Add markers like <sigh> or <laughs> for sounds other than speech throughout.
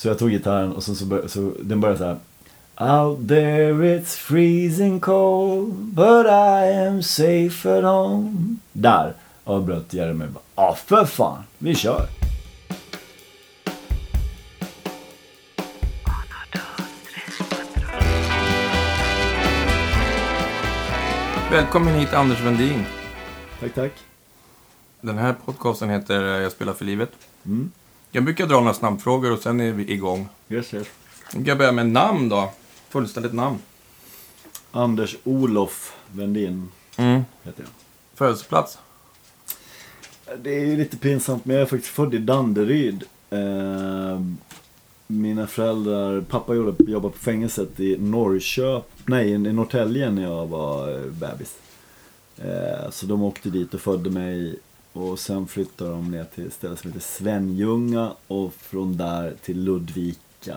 Så jag tog gitarren och så, så, bör, så den började så här. Out there it's freezing cold but I am safe at home. Där avbröt Jerry mig. Ja, för fan. Vi kör. Välkommen hit Anders Wendin. Tack, tack. Den här podcasten heter Jag spelar för livet. Mm. Jag brukar dra några snabbfrågor och sen är vi igång. Yes, yes. Jag börja med namn då. Fullständigt namn. Anders Olof Vendin Mm. heter jag. Födelseplats. Det är ju lite pinsamt men jag är faktiskt född i Danderyd. Eh, mina föräldrar, pappa jobbade, på fängelset i Norrköp, nej i Norrtälje när jag var eh, bebis. Eh, så de åkte dit och födde mig och sen flyttade de ner till ett ställe som heter Svenljunga och från där till Ludvika.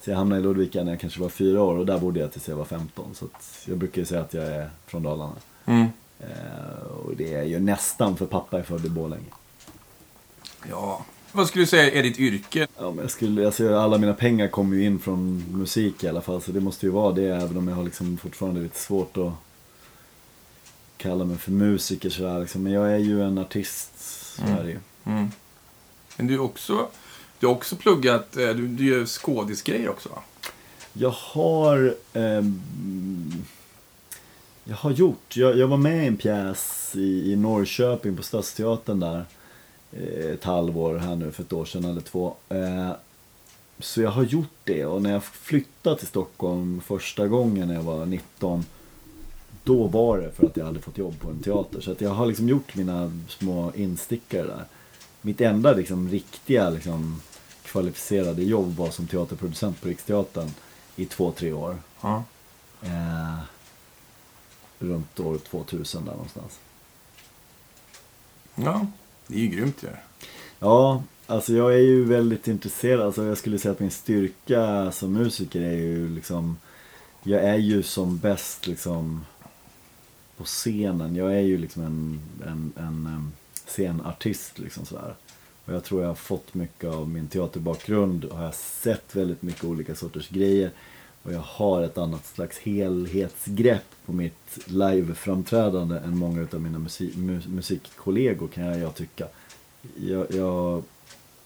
Så jag hamnade i Ludvika när jag kanske var fyra år och där bodde jag tills jag var 15. Så jag brukar ju säga att jag är från Dalarna. Mm. Eh, och det är ju nästan för pappa är född i Borlänge. Ja. Vad skulle du säga är ditt yrke? Ja, men jag skulle, alltså, alla mina pengar kommer ju in från musik i alla fall, så det måste ju vara det, även om jag har liksom fortfarande lite svårt att kalla mig för musiker sådär liksom. Men jag är ju en artist, så Mm. är det ju. Mm. Men du också, du har också pluggat, eh, du, du gör skådisgrejer också va? Jag har... ehm, jag har gjort, jag, jag var med i en pjäs i, i Norrköping på Stadsteatern där. eh, Ett halvår här nu för ett år sedan eller två. Eh, Så jag har gjort det och när jag flyttade till Stockholm första gången när jag var 19 Då var det för att jag hade fått jobb på en teater. Så att jag har liksom gjort mina små instickare där. Mitt enda liksom riktiga liksom kvalificerade jobb var som teaterproducent på Riksteatern i två, tre år. Ja. Eh, runt år 2000 där någonstans. Ja, det är ju grymt ju. Ja, alltså jag är ju väldigt intresserad. Alltså jag skulle säga att min styrka som musiker är ju liksom Jag är ju som bäst liksom på scenen. Jag är ju liksom en, en, en scenartist liksom sådär. Och jag tror jag har fått mycket av min teaterbakgrund och har sett väldigt mycket olika sorters grejer. Och jag har ett annat slags helhetsgrepp på mitt liveframträdande än många av mina musik, mu, musikkollegor kan jag, jag tycka. Jag, jag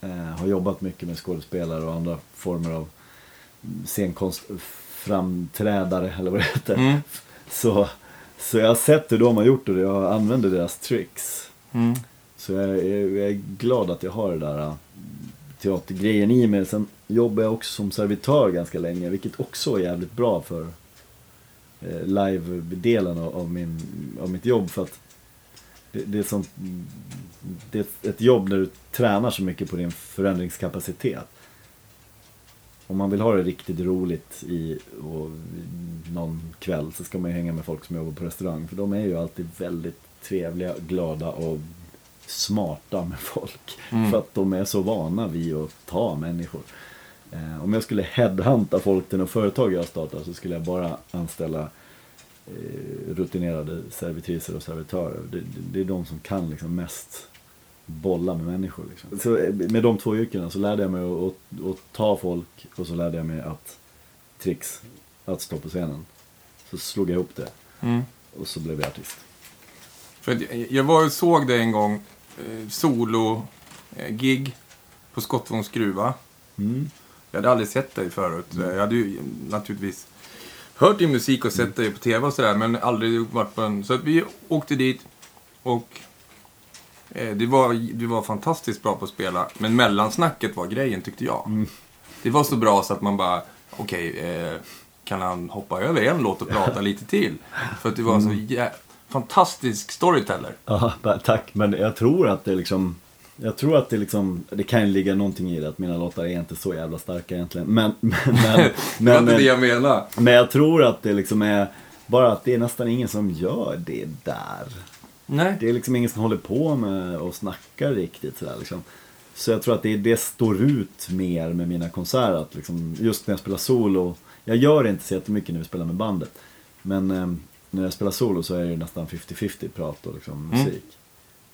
eh, har jobbat mycket med skådespelare och andra former av scenkonstframträdare eller vad det heter. Mm. Så, så jag har sett hur de har gjort det och jag använder deras tricks. Mm. Så jag är, jag är glad att jag har det där äh, teatergrejen i mig. Sen jobbar jag också som servitör ganska länge, vilket också är jävligt bra för eh, live-delen av, min, av mitt jobb. För att det, det, är som, det är ett- ett jobb där du tränar så mycket på din förändringskapacitet. Om man vill ha det riktigt roligt i och, någon kväll så ska man ju hänga med folk som jobbar på restaurang. För de är ju alltid väldigt trevliga, glada och smarta med folk. Mm. För att de är så vana vid att ta människor. Eh, om jag skulle headhunta folk till något företag jag startar så skulle jag bara anställa eh, rutinerade servitriser och servitörer. Det, det, det är de som kan liksom mest bolla med människor. Liksom. Så eh, med de två yrkena så lärde jag mig att, att, att ta folk och så lärde jag mig att tricks, att stå på scenen. Så slog jag ihop det Mm. och så blev jag artist. För jag- var och såg dig en gång, eh, solo-gig på Skottvångs gruva. Mm. Jag hade aldrig sett dig förut. Jag hade ju naturligtvis hört din musik och sett dig på tv och sådär, men aldrig varit på en... Så att vi åkte dit och eh, det var, du var fantastiskt bra på att spela, men mellansnacket var grejen tyckte jag. Det var så bra så att man bara, okej, eh, kan han hoppa över en låt och prata <laughs> lite till? För att du var så jä- fantastisk storyteller. Ja, tack. Men jag tror att det liksom jag tror att det liksom, det kan ligga någonting i det att mina låtar är inte så jävla starka egentligen. Men, <laughs> men, men, det var men, inte det jag menade. men jag tror att det liksom är, bara att det är nästan ingen som gör det där. Nej. Det är liksom ingen som håller på med och snackar riktigt sådär liksom. Så jag tror att det, det står ut mer med mina konserter. Att liksom, just när jag spelar solo. Jag gör inte så jättemycket när vi spelar med bandet. Men eh, när jag spelar solo så är det nästan 50-50 prat och liksom Mm. musik.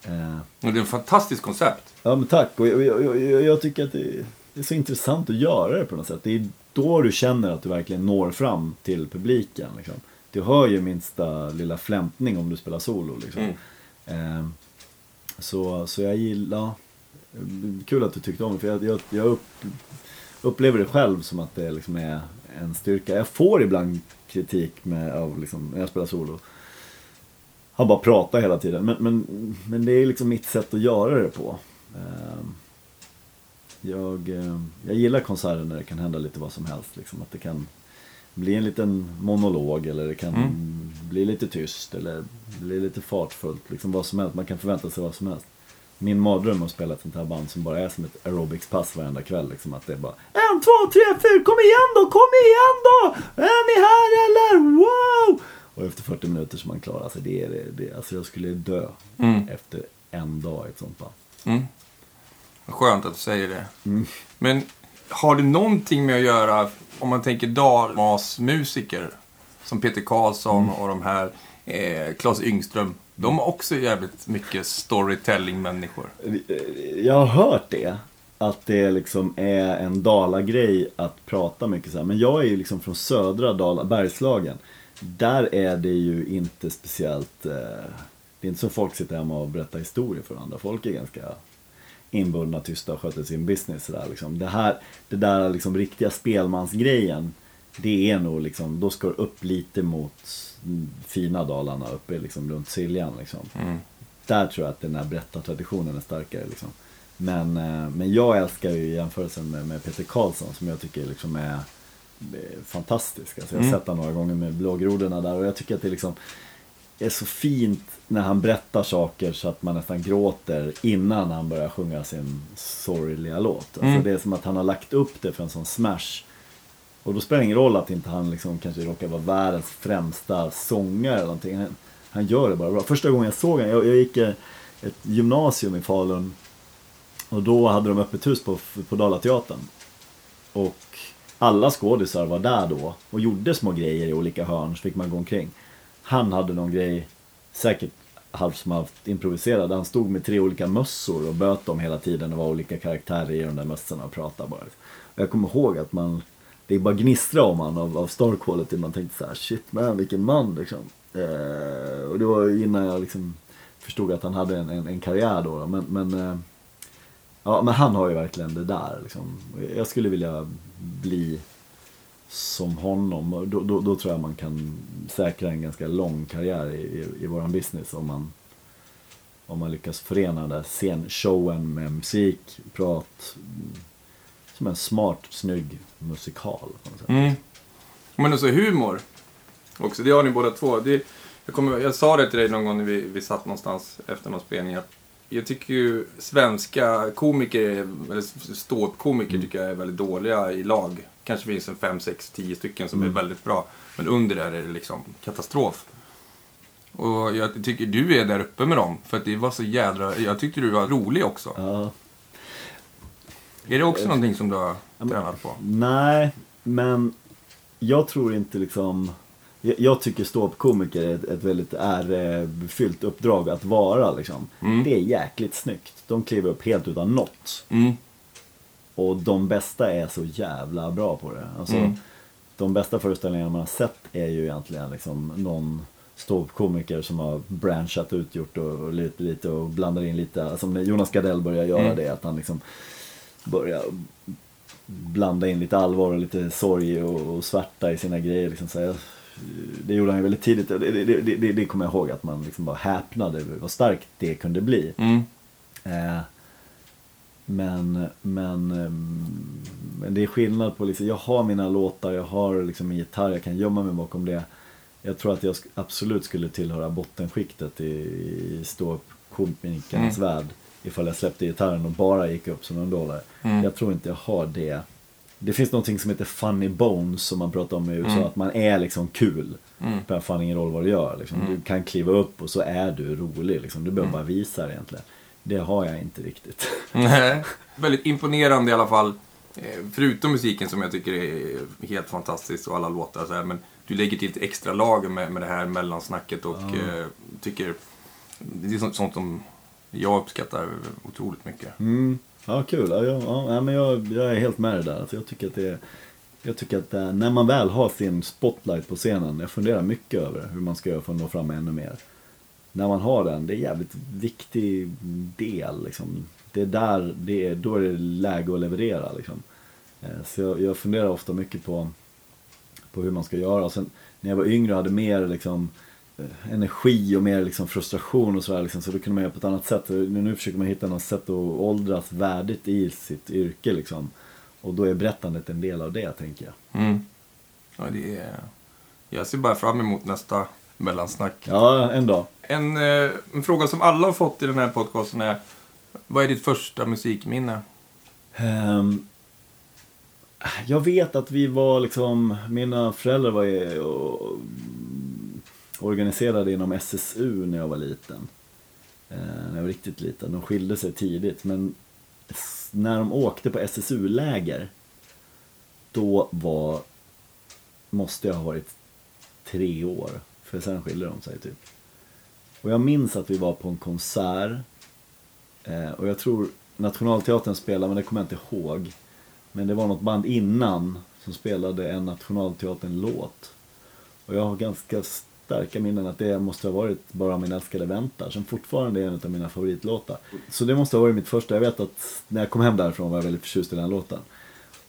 Eh, Och det är ett fantastiskt koncept. ja men tack. Och jag, jag, jag, jag tycker att det, det är så intressant att göra det på något sätt. Det är då du känner att du verkligen når fram till publiken. Liksom. Du hör ju minsta lilla flämtning om du spelar solo. Liksom. Mm. Eh, så, så jag gillar, kul att du tyckte om det, för jag, jag, jag upp, upplever det själv som att det liksom är en styrka. Jag får ibland kritik med, av liksom, när jag spelar solo. Han bara pratar hela tiden, men, men, men det är liksom mitt sätt att göra det på. Eh, jag, eh, jag gillar konserter när det kan hända lite vad som helst. Liksom, att det kan bli en liten monolog eller det kan Mm. bli lite tyst eller bli lite fartfullt. Liksom vad som helst. Man kan förvänta sig vad som helst. Min mardröm är att spela ett sånt här band som bara är som ett aerobicspass varenda kväll. Liksom, att det är bara En, två, tre, fyra, kom igen då, kom igen då! Är ni här eller? Wow! Och efter 40 minuter så är man klar. Alltså, det är, det, det, alltså jag skulle dö Mm. efter en dag i ett sånt band. Mm. Vad Skönt att du säger det. Mm. Men har det någonting med att göra, om man tänker dalmasmusiker, som Peter Karlsson Mm. och de här, eh, Claes Yngström. De har också jävligt mycket storytelling-människor. Jag har hört det. Att det liksom är en dalagrej att prata mycket så här. Men jag är ju liksom från södra Dala, Bergslagen. Där är det ju inte speciellt... Eh, det är inte så folk sitter hemma och berättar historier för andra. Folk är ganska inbundna, tysta och sköter sin business. Så där, liksom. det, här, det där liksom riktiga spelmansgrejen. Det är nog liksom, då ska du upp lite mot fina Dalarna uppe liksom runt Siljan. Liksom Mm. där tror jag att den här berättartraditionen är starkare. Liksom. Men, eh, men jag älskar ju jämförelsen med, med Peter Karlsson som jag tycker liksom är, är fantastisk. Alltså jag har Mm. sett honom några gånger med blågrodorna där och jag tycker att det liksom är så fint när han berättar saker så att man nästan gråter innan han börjar sjunga sin sorgliga låt. Alltså Mm. Det är som att han har lagt upp det för en sån smash. Och då spelar det ingen roll att inte han liksom kanske råkar vara världens främsta sångare eller någonting. Han, han gör det bara bra. Första gången jag såg honom, jag, jag gick eh, ett gymnasium i Falun. Och då hade de öppet hus på, på Dalateatern. Och alla skådisar var där då och gjorde små grejer i olika hörn så fick man gå omkring. Han hade någon grej, säkert halvt som halvt improviserad. Han stod med tre olika mössor och böt dem hela tiden. Det var olika karaktärer i de där mössorna och pratade bara. Och jag kommer ihåg att man, det bara gnistrade om han av, av star quality. Man tänkte så här, shit man vilken man liksom. Eh, och det var innan jag liksom förstod att han hade en, en, en karriär då. då. Men, men, eh, ja, men han har ju verkligen det där. Liksom. Jag skulle vilja bli som honom. Då, då, då tror jag man kan säkra en ganska lång karriär i, i, i våran business. Om man, om man lyckas förena den där scenshowen med musik, prat. Som en smart, snygg musikal. På sätt. Mm. Men också humor. Också, det har ni båda två. Det, jag, kommer, jag sa det till dig någon gång när vi, vi satt någonstans efter någon spelning. Att jag tycker ju svenska komiker, eller ståuppkomiker tycker jag är väldigt dåliga i lag. Kanske finns en 5, 6, 10 stycken som är väldigt bra. Men under där är det liksom katastrof. Och jag tycker du är där uppe med dem. För att det var så jädra... Jag tyckte du var rolig också. Ja. Är det också någonting som du har tränat på? Nej, men jag tror inte liksom... Jag, tycker ståuppkomiker är ett, ett väldigt ärefyllt uppdrag att vara liksom. Mm. Det är jäkligt snyggt. De kliver upp helt utan något. Mm. Och de bästa är så jävla bra på det. Alltså, Mm. De bästa föreställningarna man har sett är ju egentligen liksom någon ståuppkomiker som har branchat ut, gjort och, och lite, lite och blandar in lite. Som när Jonas Gardell börjar göra Mm. det, att han liksom börjar blanda in lite allvar och lite sorg och, och svärta i sina grejer. Liksom, så här, det gjorde han ju väldigt tidigt. Det, det, det, det, kommer jag ihåg att man liksom bara häpnade över vad starkt det kunde bli. Mm. Eh, men, men, ehm, men det är skillnad på liksom, jag har mina låtar, jag har liksom en gitarr, jag kan gömma mig bakom det. Jag tror att jag absolut skulle tillhöra bottenskiktet i, i ståuppkomikernas Mm. värld. Ifall jag släppte gitarren och bara gick upp som en dollar. Mm. Jag tror inte jag har det. Det finns någonting som heter funny bones som man pratar om i USA. Mm. Att man är liksom kul. Mm. Det spelar fan ingen roll vad du gör. Liksom. Mm. Du kan kliva upp och så är du rolig. Liksom. Du behöver Mm. bara visa det egentligen. Det har jag inte riktigt. <laughs> Nej. Väldigt imponerande i alla fall. Eh, Förutom musiken som jag tycker är helt fantastisk och alla låtar så här, Men du lägger till ett extra lager med, med det här mellansnacket och eh, tycker det är sånt, sånt som jag uppskattar otroligt mycket. Mm. Ja, kul. Ja, jag, ja, men jag, jag är helt med dig där. Alltså, jag tycker att det är, jag tycker att eh, när man väl har sin spotlight på scenen, jag funderar mycket över hur man ska göra för att nå fram ännu mer. När man har den, det är en jävligt viktig del. Liksom. Det är där, det är, då är det läge att leverera. Liksom. Eh, så jag, jag funderar ofta mycket på, på hur man ska göra. Och sen, när jag var yngre och hade mer liksom, eh, energi och mer liksom, frustration och sådär. Liksom, så då kunde man göra på ett annat sätt. Nu försöker man hitta något sätt att åldras värdigt i sitt yrke. Liksom. Och då är berättandet en del av det, tänker jag. Mm. Ja, det är... Jag ser bara fram emot nästa mellansnack. Ja, en dag. En, eh, en fråga som alla har fått i den här podcasten är Vad är ditt första musikminne? Um, jag vet att vi var liksom, mina föräldrar var ju, organiserade inom SSU när jag var liten. Eh, när jag var riktigt liten. De skilde sig tidigt men när de åkte på SSU-läger då var, måste jag ha varit tre år. För sen skilde de sig typ. Och jag minns att vi var på en konsert. Eh, och jag tror Nationalteatern spelade, men det kommer jag inte ihåg. Men det var något band innan som spelade en Nationalteatern-låt. Och jag har ganska starka minnen att det måste ha varit Bara min älskade väntar som fortfarande är en av mina favoritlåtar. Så det måste ha varit mitt första. Jag vet att när jag kom hem därifrån var jag väldigt förtjust i den låten.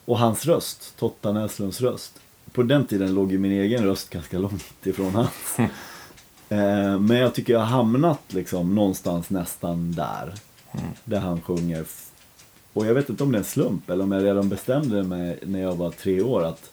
Och hans röst, Totta Näslunds röst. På den tiden låg ju min egen röst ganska långt ifrån hans. <laughs> Eh, men jag tycker jag har hamnat liksom någonstans nästan där. Där han sjunger. Och jag vet inte om det är en slump eller om jag redan bestämde mig när jag var tre år att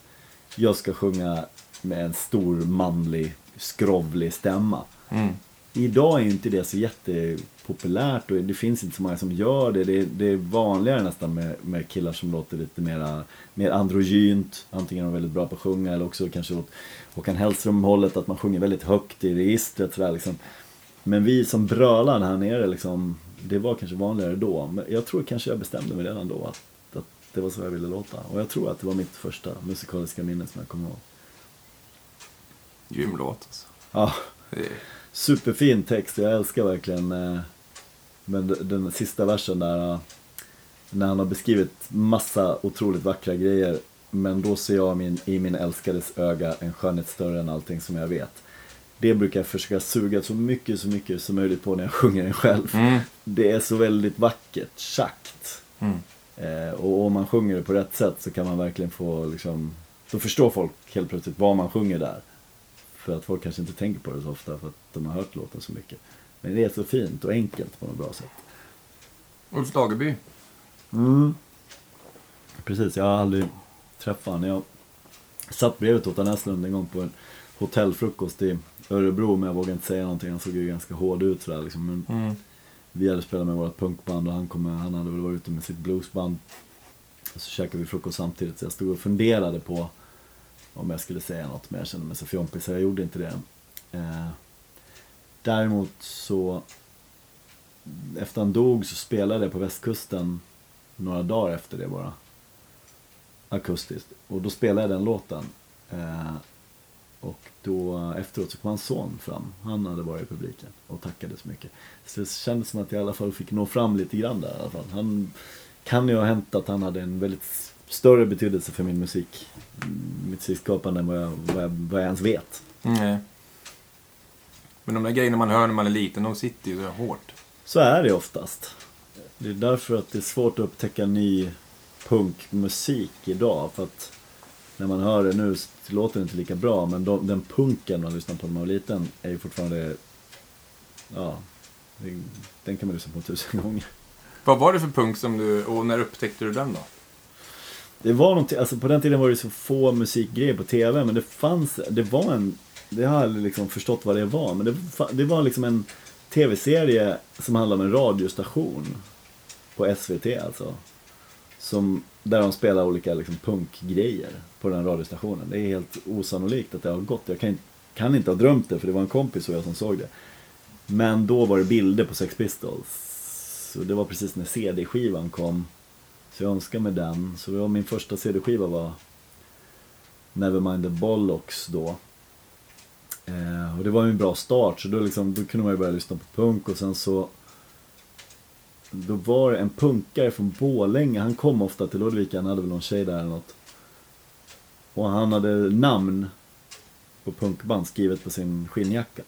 jag ska sjunga med en stor manlig skrovlig stämma. Mm. Idag är inte det så jättepopulärt och det finns inte så många som gör det. Det är, det är vanligare nästan med, med killar som låter lite mera, mer androgynt. Antingen är de väldigt bra på att sjunga eller också kanske åt Håkan Hellström-hållet att man sjunger väldigt högt i registret. Sådär, liksom. Men vi som brölar här nere, liksom, det var kanske vanligare då. Men jag tror kanske jag bestämde mig redan då att, att det var så jag ville låta. Och jag tror att det var mitt första musikaliska minne som jag kommer ihåg. Grym låt alltså. Ja. Superfin text, jag älskar verkligen eh, men den sista versen där. När han har beskrivit massa otroligt vackra grejer. Men då ser jag min, i min älskades öga en skönhet större än allting som jag vet. Det brukar jag försöka suga så mycket, så mycket som möjligt på när jag <laughs> sjunger den själv. Mm. Det är så väldigt vackert, tjackt. Mm. Eh, och om man sjunger det på rätt sätt så kan man verkligen få liksom, då förstår folk helt plötsligt vad man sjunger där. För att folk kanske inte tänker på det så ofta för att de har hört låten så mycket. Men det är så fint och enkelt på något bra sätt. Ulf Lagerby. Mm. Precis, jag har aldrig träffat honom. Jag satt bredvid Totta Näslund en gång på en hotellfrukost i Örebro men jag vågade inte säga någonting. Han såg ju ganska hård ut sådär liksom. Men mm. Vi hade spelat med vårt punkband och han, kom med, han hade väl varit ute med sitt bluesband. Och så käkade vi frukost samtidigt så jag stod och funderade på om jag skulle säga något, men jag kände mig så fjompig så jag gjorde inte det. Eh, däremot så, efter han dog så spelade jag på västkusten några dagar efter det bara. Akustiskt. Och då spelade jag den låten. Eh, och då efteråt så kom hans son fram. Han hade varit i publiken och tackade så mycket. Så det kändes som att jag i alla fall fick nå fram lite grann där i alla fall. Han kan ju ha hänt att han hade en väldigt större betydelse för min musik, musikskapande än vad jag, vad jag, vad jag ens vet. Mm. Men de där grejerna man hör när man är liten, de sitter ju så hårt. Så är det oftast. Det är därför att det är svårt att upptäcka ny punkmusik idag. För att när man hör det nu så låter det inte lika bra. Men de, den punken man lyssnar på när man var liten är ju fortfarande... Ja, den kan man lyssna på tusen gånger. Vad var det för punk som du, och när upptäckte du den då? Det var någonting, alltså på den tiden var det så få musikgrejer på TV men det fanns, det var en, det har jag aldrig liksom förstått vad det var men det, det var liksom en TV-serie som handlade om en radiostation på SVT alltså. Som, där de spelar olika liksom, punkgrejer på den radiostationen. Det är helt osannolikt att det har gått. Jag kan, kan inte ha drömt det för det var en kompis och jag som såg det. Men då var det bilder på Sex Pistols. Så det var precis när CD-skivan kom. Så jag önskar mig den. Så det min första CD-skiva var Nevermind the Bollocks då. Eh, och det var ju en bra start så då, liksom, då kunde man ju börja lyssna på punk och sen så då var det en punkare från Borlänge, han kom ofta till Ludvika, han hade väl någon tjej där eller något. Och han hade namn på punkband skrivet på sin skinnjacka.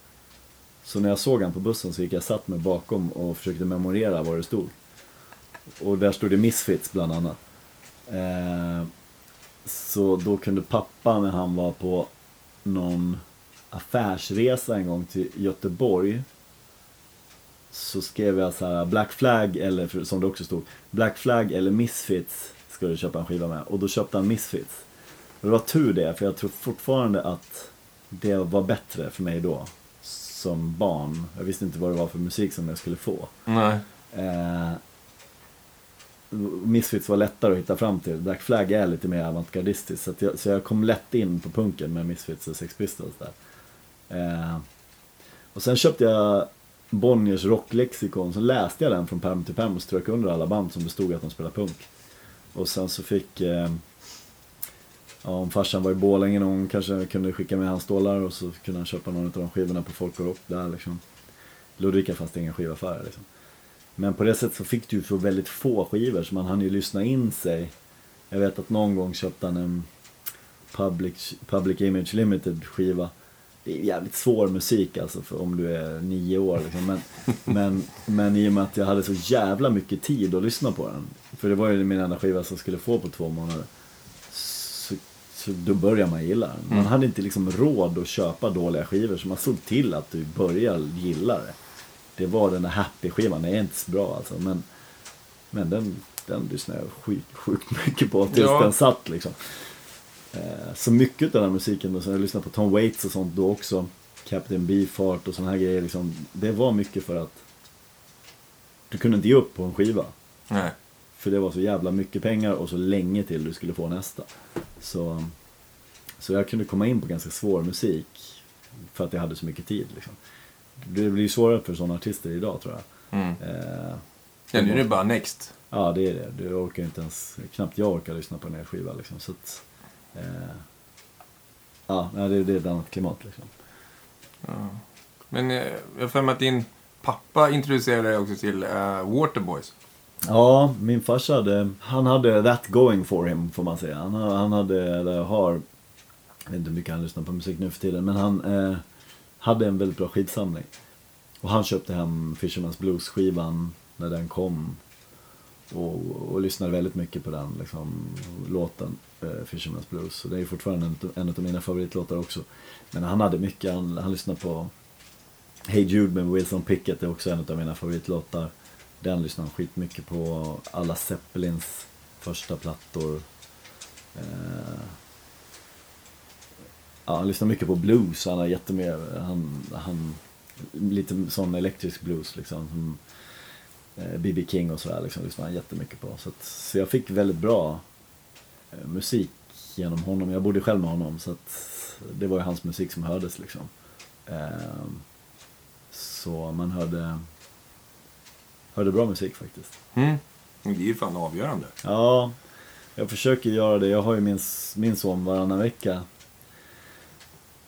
Så när jag såg han på bussen så gick jag satt mig bakom och försökte memorera vad det stod. Och där stod det Misfits bland annat. Eh, så då kunde pappa när han var på någon affärsresa en gång till Göteborg. Så skrev jag så här Black Flag eller som det också stod Black Flag eller Misfits ska du köpa en skiva med. Och då köpte han Misfits. Och det var tur det, för jag tror fortfarande att det var bättre för mig då. Som barn. Jag visste inte vad det var för musik som jag skulle få. Nej. Eh, Misfits var lättare att hitta fram till. Black Flag är lite mer avantgardistiskt. Så, jag, så jag kom lätt in på punken med Misfits och Sex Pistols där. Eh, och sen köpte jag Bonniers rocklexikon. Så läste jag den från perm till perm och strök under alla band som bestod att de spelade punk. Och sen så fick... Eh, ja, om farsan var i Borlänge någon kanske kunde skicka med hans stålar och så kunde han köpa någon av de skivorna på Folk och Rock där liksom. Ludvika fanns det inga skivaffärer liksom. Men på det sättet så fick du så väldigt få skivor så man hann ju lyssna in sig. Jag vet att någon gång köpte han en Public, Public Image Limited skiva. Det är jävligt svår musik alltså för om du är nio år liksom. men, <laughs> men, men i och med att jag hade så jävla mycket tid att lyssna på den. För det var ju min enda skiva som skulle få på två månader. Så, så då började man gilla den. Man Mm. hade inte liksom råd att köpa dåliga skivor så man såg till att du började gilla det. Det var den där happy-skivan, den är inte så bra alltså. Men, men den, den lyssnade jag sjukt, sjukt mycket på tills Ja. den satt liksom. Eh, Så mycket av den här musiken, då, så jag lyssnade på Tom Waits och sånt då också. Captain Beefheart och såna här grejer liksom. Det var mycket för att du kunde inte ge upp på en skiva. Nej. För det var så jävla mycket pengar och så länge till du skulle få nästa. Så, så jag kunde komma in på ganska svår musik. För att jag hade så mycket tid liksom. Det blir svårare för sådana artister idag tror jag. Mm. Eh, Ja, nu är det bara next. Ja, det är det. Du orkar inte ens, knappt jag orkar lyssna på en hel skiva liksom. Så att, eh, ja, det, det är ett annat klimat liksom. Ja. Men eh, jag har för mig att din pappa introducerade dig också till uh, Waterboys. Ja, min farsa hade, han hade that going for him får man säga. Han, ha- han hade, eller har, jag vet inte hur mycket han lyssnar på musik nu för tiden, men han eh, hade en väldigt bra skivsamling. Och han köpte hem Fisherman's Blues-skivan när den kom. Och, och lyssnade väldigt mycket på den liksom, låten, eh, Fisherman's Blues. och det är fortfarande en, en av mina favoritlåtar också. Men han hade mycket, han, han lyssnade på Hey Jude med Wilson Pickett, det är också en av mina favoritlåtar. Den lyssnade han skitmycket på. Alla Zeppelins första plattor. Eh, ja, han lyssnar mycket på blues. Han har jättemycket, han, han, lite sån elektrisk blues liksom. Som eh, B.B. King och sådär liksom, lyssnar han jättemycket på. Så, att, så jag fick väldigt bra eh, musik genom honom. Jag bodde själv med honom så att det var ju hans musik som hördes liksom. Eh, så man hörde, hörde bra musik faktiskt. Mm. Det är ju fan avgörande. Ja, jag försöker göra det. Jag har ju min, min son varannan vecka.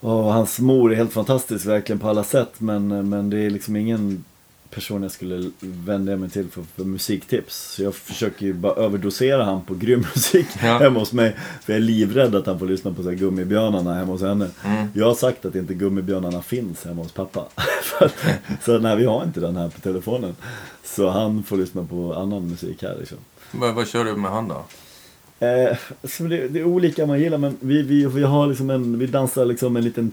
Och hans mor är helt fantastisk verkligen på alla sätt. Men, men det är liksom ingen person jag skulle vända mig till för, för musiktips. Så jag försöker ju bara överdosera han på grym <laughs> musik Ja. hemma hos mig. För jag är livrädd att han får lyssna på så här gummibjörnarna hemma hos henne. Mm. Jag har sagt att inte gummibjörnarna finns hemma hos pappa. <laughs> Så nej, vi har inte den här på telefonen. Så han får lyssna på annan musik här liksom. Vad, vad kör du med han då? Eh, så det, det är olika man gillar men vi, vi, vi har liksom en, vi dansar liksom en liten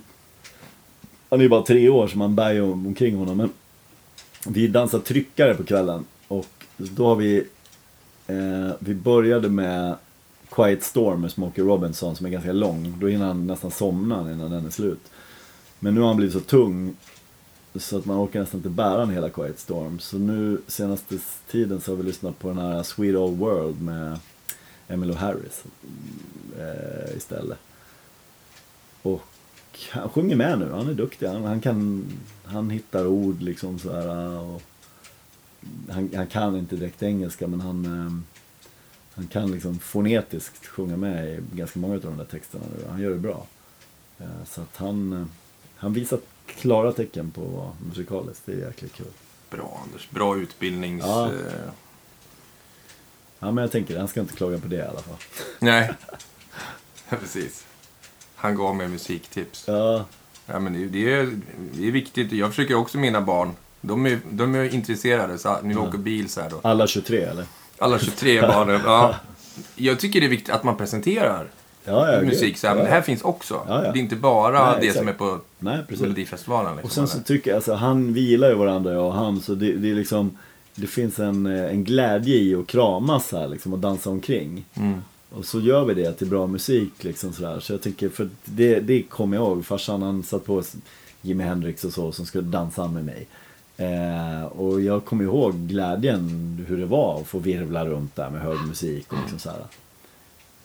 Han är ju bara tre år så man bär ju omkring honom men Vi dansar tryckare på kvällen och då har vi eh, Vi började med Quiet Storm med Smokey Robinson som är ganska lång. Då hinner han nästan somna innan den är slut. Men nu har han blivit så tung så att man orkar nästan inte bära den hela Quiet Storm. Så nu senaste tiden så har vi lyssnat på den här Sweet Old World med Emmylou Harris eh, istället. Och han sjunger med nu, han är duktig. Han, han kan, han hittar ord liksom så här. Och han, han kan inte direkt engelska men han, eh, han kan liksom fonetiskt sjunga med i ganska många av de där texterna. nu. Han gör det bra. Eh, så att han, eh, han visar klara tecken på att vara musikalisk, det är jäkligt kul. Bra Anders, bra utbildnings... Ja. Ja men jag tänker, han ska inte klaga på det i alla fall. Nej, <laughs> precis. Han gav mig musiktips. Ja, Ja, men det, det, är, det är viktigt. Jag försöker också mina barn. De är, de är intresserade. Så när vi åker bil så här då. alla 23 eller? Alla 23 <laughs> barnen. Ja. Jag tycker det är viktigt att man presenterar Ja, ja, musik. Så här, men ja. det här finns också. Ja, ja. Det är inte bara Nej, det som är på Nej. Melodifestivalen. Liksom, Och sen så tycker jag, alltså han, vi gillar ju varandra jag och han så det, det är liksom Det finns en, eh, en glädje i att kramas här liksom och dansa omkring. Mm. Och så gör vi det till bra musik liksom sådär. Så jag tycker, för det, det kommer jag ihåg. Farsan han satt på Jimi Hendrix och så som skulle dansa med mig. Eh, och jag kommer ihåg glädjen hur det var att få virvla runt där med hög musik och liksom så här.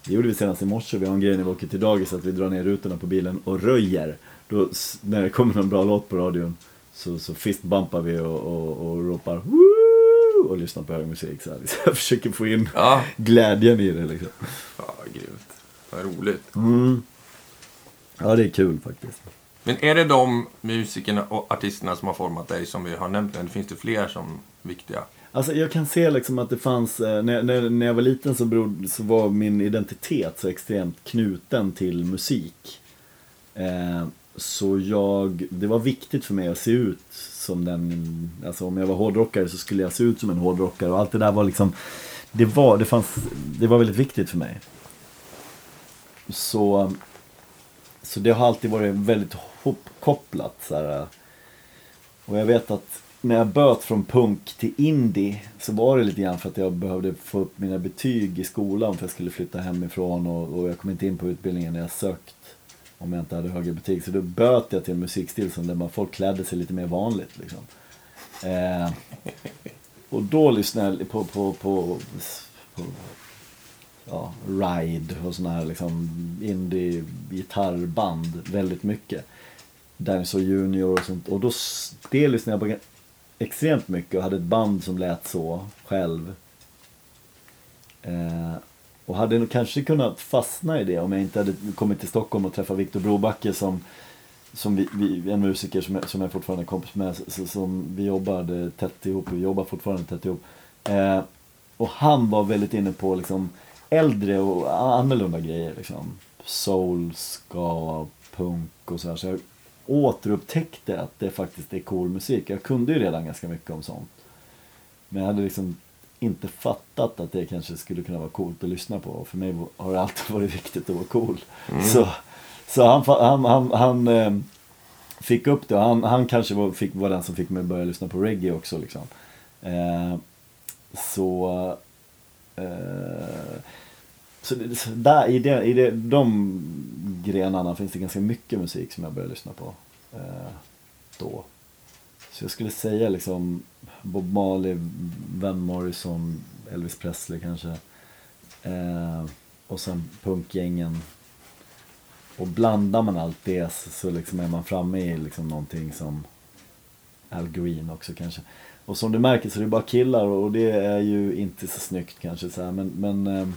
Det gjorde vi senast i morse. Vi har en grej när vi åker till dagis att vi drar ner rutorna på bilen och röjer. Då, när det kommer någon bra låt på radion så, så fistbumpar vi och, och, och ropar Woo! Och lyssnar på hög musik. Så, här. <laughs> jag försöker få in Ja, glädjen i det liksom. ja grymt. Vad roligt. Mm. Ja, det är kul faktiskt. Men är det de musikerna och artisterna som har format dig som vi har nämnt? Eller finns det fler som är viktiga? Alltså jag kan se liksom att det fanns, eh, när, när, när jag var liten så, beror, så var min identitet så extremt knuten till musik. Eh, så jag, det var viktigt för mig att se ut som den, alltså om jag var hårdrockare så skulle jag se ut som en hårdrockare och allt det där var liksom, det var, det fanns, det var väldigt viktigt för mig. Så, så det har alltid varit väldigt hopkopplat så här. Och jag vet att när jag böt från punk till indie så var det lite grann för att jag behövde få upp mina betyg i skolan för jag skulle flytta hemifrån och, och jag kom inte in på utbildningen när jag sökt om jag inte hade högre betyg. Så då böt jag till en musikstil som där man folk klädde sig lite mer vanligt. Liksom. Eh, och då lyssnade jag på, på, på, på ja, Ride och sådana här liksom indie-gitarrband väldigt mycket. Dinosaur Junior och sånt. Och då, det lyssnade jag på extremt mycket och hade ett band som lät så själv. Eh, och hade nog kanske kunnat fastna i det om jag inte hade kommit till Stockholm och träffat Viktor Brobacke som, som vi, vi, en musiker som jag, som jag fortfarande är kompis med. Så, som vi jobbade tätt ihop, vi jobbar fortfarande tätt ihop. Eh, och han var väldigt inne på liksom äldre och annorlunda grejer. Liksom. Soul, ska, punk och så här. Så jag återupptäckte att det faktiskt är cool musik. Jag kunde ju redan ganska mycket om sånt. Men jag hade liksom inte fattat att det kanske skulle kunna vara coolt att lyssna på. För mig har det alltid <laughs> varit viktigt att vara cool. Så, så han, han, han, han eh, fick upp det han, han kanske var, fick, var den som fick mig att börja lyssna på reggae också. Liksom. Eh, så eh, så, det, så där, i, det, i det, de grenarna finns det ganska mycket musik som jag började lyssna på eh, då. Så jag skulle säga liksom Bob Marley, Van Morrison, Elvis Presley kanske. Eh, och sen punkgängen. Och blandar man allt det så, liksom är man framme i liksom någonting som Al Green också kanske. Och som du märker så är det bara killar och det är ju inte så snyggt kanske så här, men, men, eh,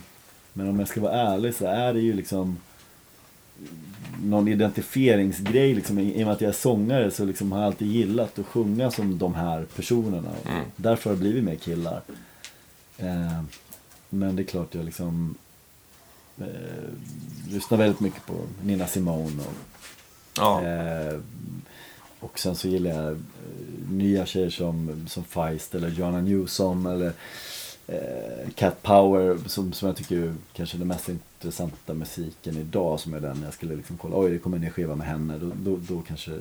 men om jag ska vara ärlig så är det ju liksom någon identifieringsgrej liksom. I i och med att jag är sångare så liksom har jag alltid gillat att sjunga som de här personerna. Mm. Därför har det blivit mer killar. Eh, men det är klart jag liksom eh, lyssnar väldigt mycket på Nina Simone och Ja. Eh, och sen så gillar jag eh, nya tjejer som, som Feist eller Joanna Newsom eller eh, Cat Power som, som jag tycker kanske är den mest intressanta musiken idag som är den jag skulle liksom kolla, oj det kommer en ny skiva med henne, då, då, då kanske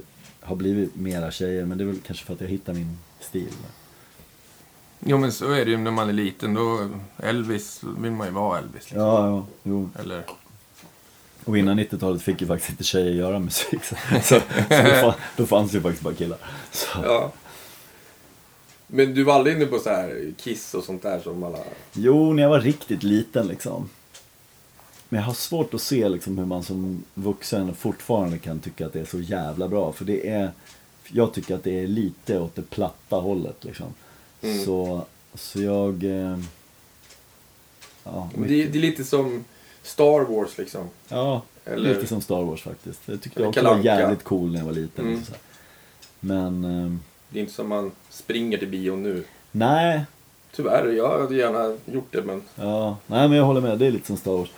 har blivit mera tjejer men det är väl kanske för att jag hittar min stil. Jo, men så är det ju när man är liten. Då, Elvis vill man ju vara Elvis. Liksom. Ja, ja, jo. Eller, Och innan 90-talet fick ju faktiskt inte tjejer göra musik. Så, så, så då, fann, då fanns ju faktiskt bara killar. Så. ja. Men du var aldrig inne på så här Kiss och sånt där som alla... Jo, när jag var riktigt liten liksom. Men jag har svårt att se liksom hur man som vuxen fortfarande kan tycka att det är så jävla bra. För det är, jag tycker att det är lite åt det platta hållet liksom. Mm. Så, så jag... Eh, ja, Det, är- det är lite som Star Wars liksom. ja Eller- lite som Star Wars faktiskt. Jag tyckte Eller jag också var jävligt cool när jag var liten. Mm. Men, eh, Det är inte som man springer till bion nu. Nej, Tyvärr, jag hade gärna gjort det men... ja, nej men jag håller med. Det är lite som Star Wars.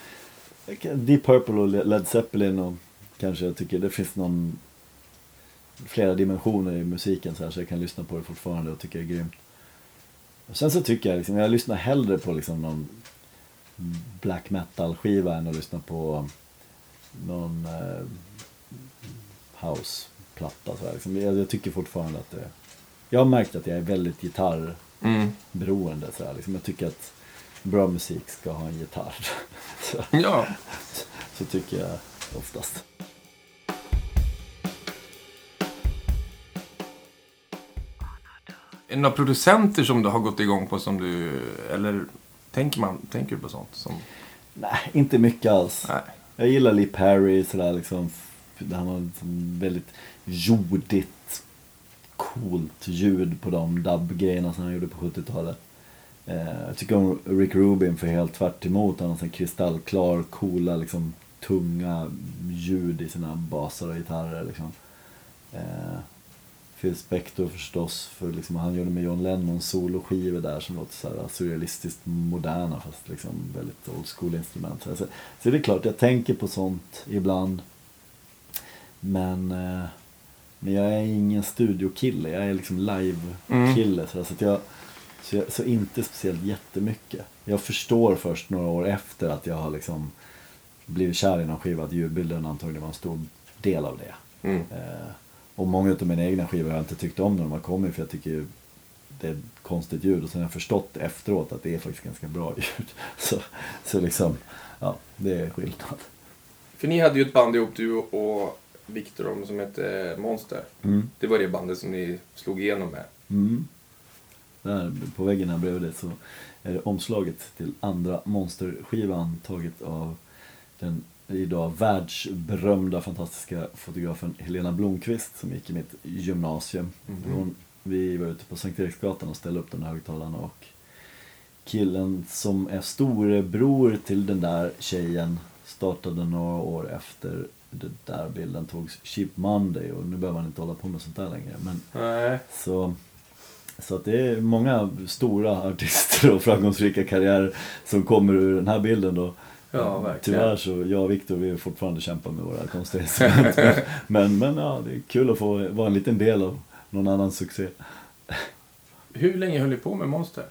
Deep Purple och Led Zeppelin och kanske jag tycker det finns någon flera dimensioner i musiken så, här, så jag kan lyssna på det fortfarande och tycka det är grymt. Och sen så tycker jag liksom, jag lyssnar hellre på liksom någon black metal skiva än att lyssna på någon eh, house-platta. Så här, liksom. jag, jag tycker fortfarande att det Jag har märkt att jag är väldigt gitarrberoende. Mm. Så här, liksom. Jag tycker att bra musik ska ha en gitarr. <laughs> så, Ja. så tycker jag oftast. Är det några producenter som du har gått igång på som du... Eller tänker, man, tänker du på sånt? Som, Nej, inte mycket alls. nej. Jag gillar Lee Perry sådär liksom. Det liksom väldigt jordigt, coolt ljud på de dubb-grejerna som han gjorde på 70-talet. Eh, jag tycker om Rick Rubin för helt tvärt emot. Han har sån kristallklar, coola, liksom tunga ljud i sina basar och gitarrer liksom. Eh, Phil Spector förstås, för liksom, han gjorde med John Lennon soloskivor där som låter så här surrealistiskt moderna fast liksom väldigt old school instrument. Så, så det är klart, jag tänker på sånt ibland. Men, eh, men jag är ingen studiokille, jag är liksom live-kille. Så, så, att jag, så, jag, så inte speciellt jättemycket. Jag förstår först några år efter att jag har liksom blivit kär i någon skiva att ljudbilden antagligen var en stor del av det. Mm. Eh, och många av mina egna skivor har jag inte tyckt om när de har kommit för jag tycker det är ett konstigt ljud och sen har jag förstått efteråt att det är faktiskt ganska bra <laughs> ljud. Så, så liksom, ja, det är skillnad. För ni hade ju ett band ihop, du och Viktor, om som hette Monster. Mm. Det var det bandet som ni slog igenom med. Mm. Där på väggen här bredvid så är det omslaget till andra monsterskivan taget av den idag världsberömda fantastiska fotografen Helena Blomqvist som gick i mitt gymnasium. Mhm. Hon, vi var ute på Sankt Eriksgatan och ställde upp den här högtalaren och killen som är storebror till den där tjejen startade några år efter den där bilden togs Cheap Monday och nu behöver man inte hålla på med sånt där längre. Men Nej. så, så att det är många stora artister och framgångsrika karriärer som kommer ur den här bilden då. Ja, verkligen. Tyvärr så, jag och Viktor vi fortfarande kämpar med våra konstiga instrument. <laughs> men, men ja, det är kul att få vara en liten del av någon annans succé. Hur länge höll ni på med Monster?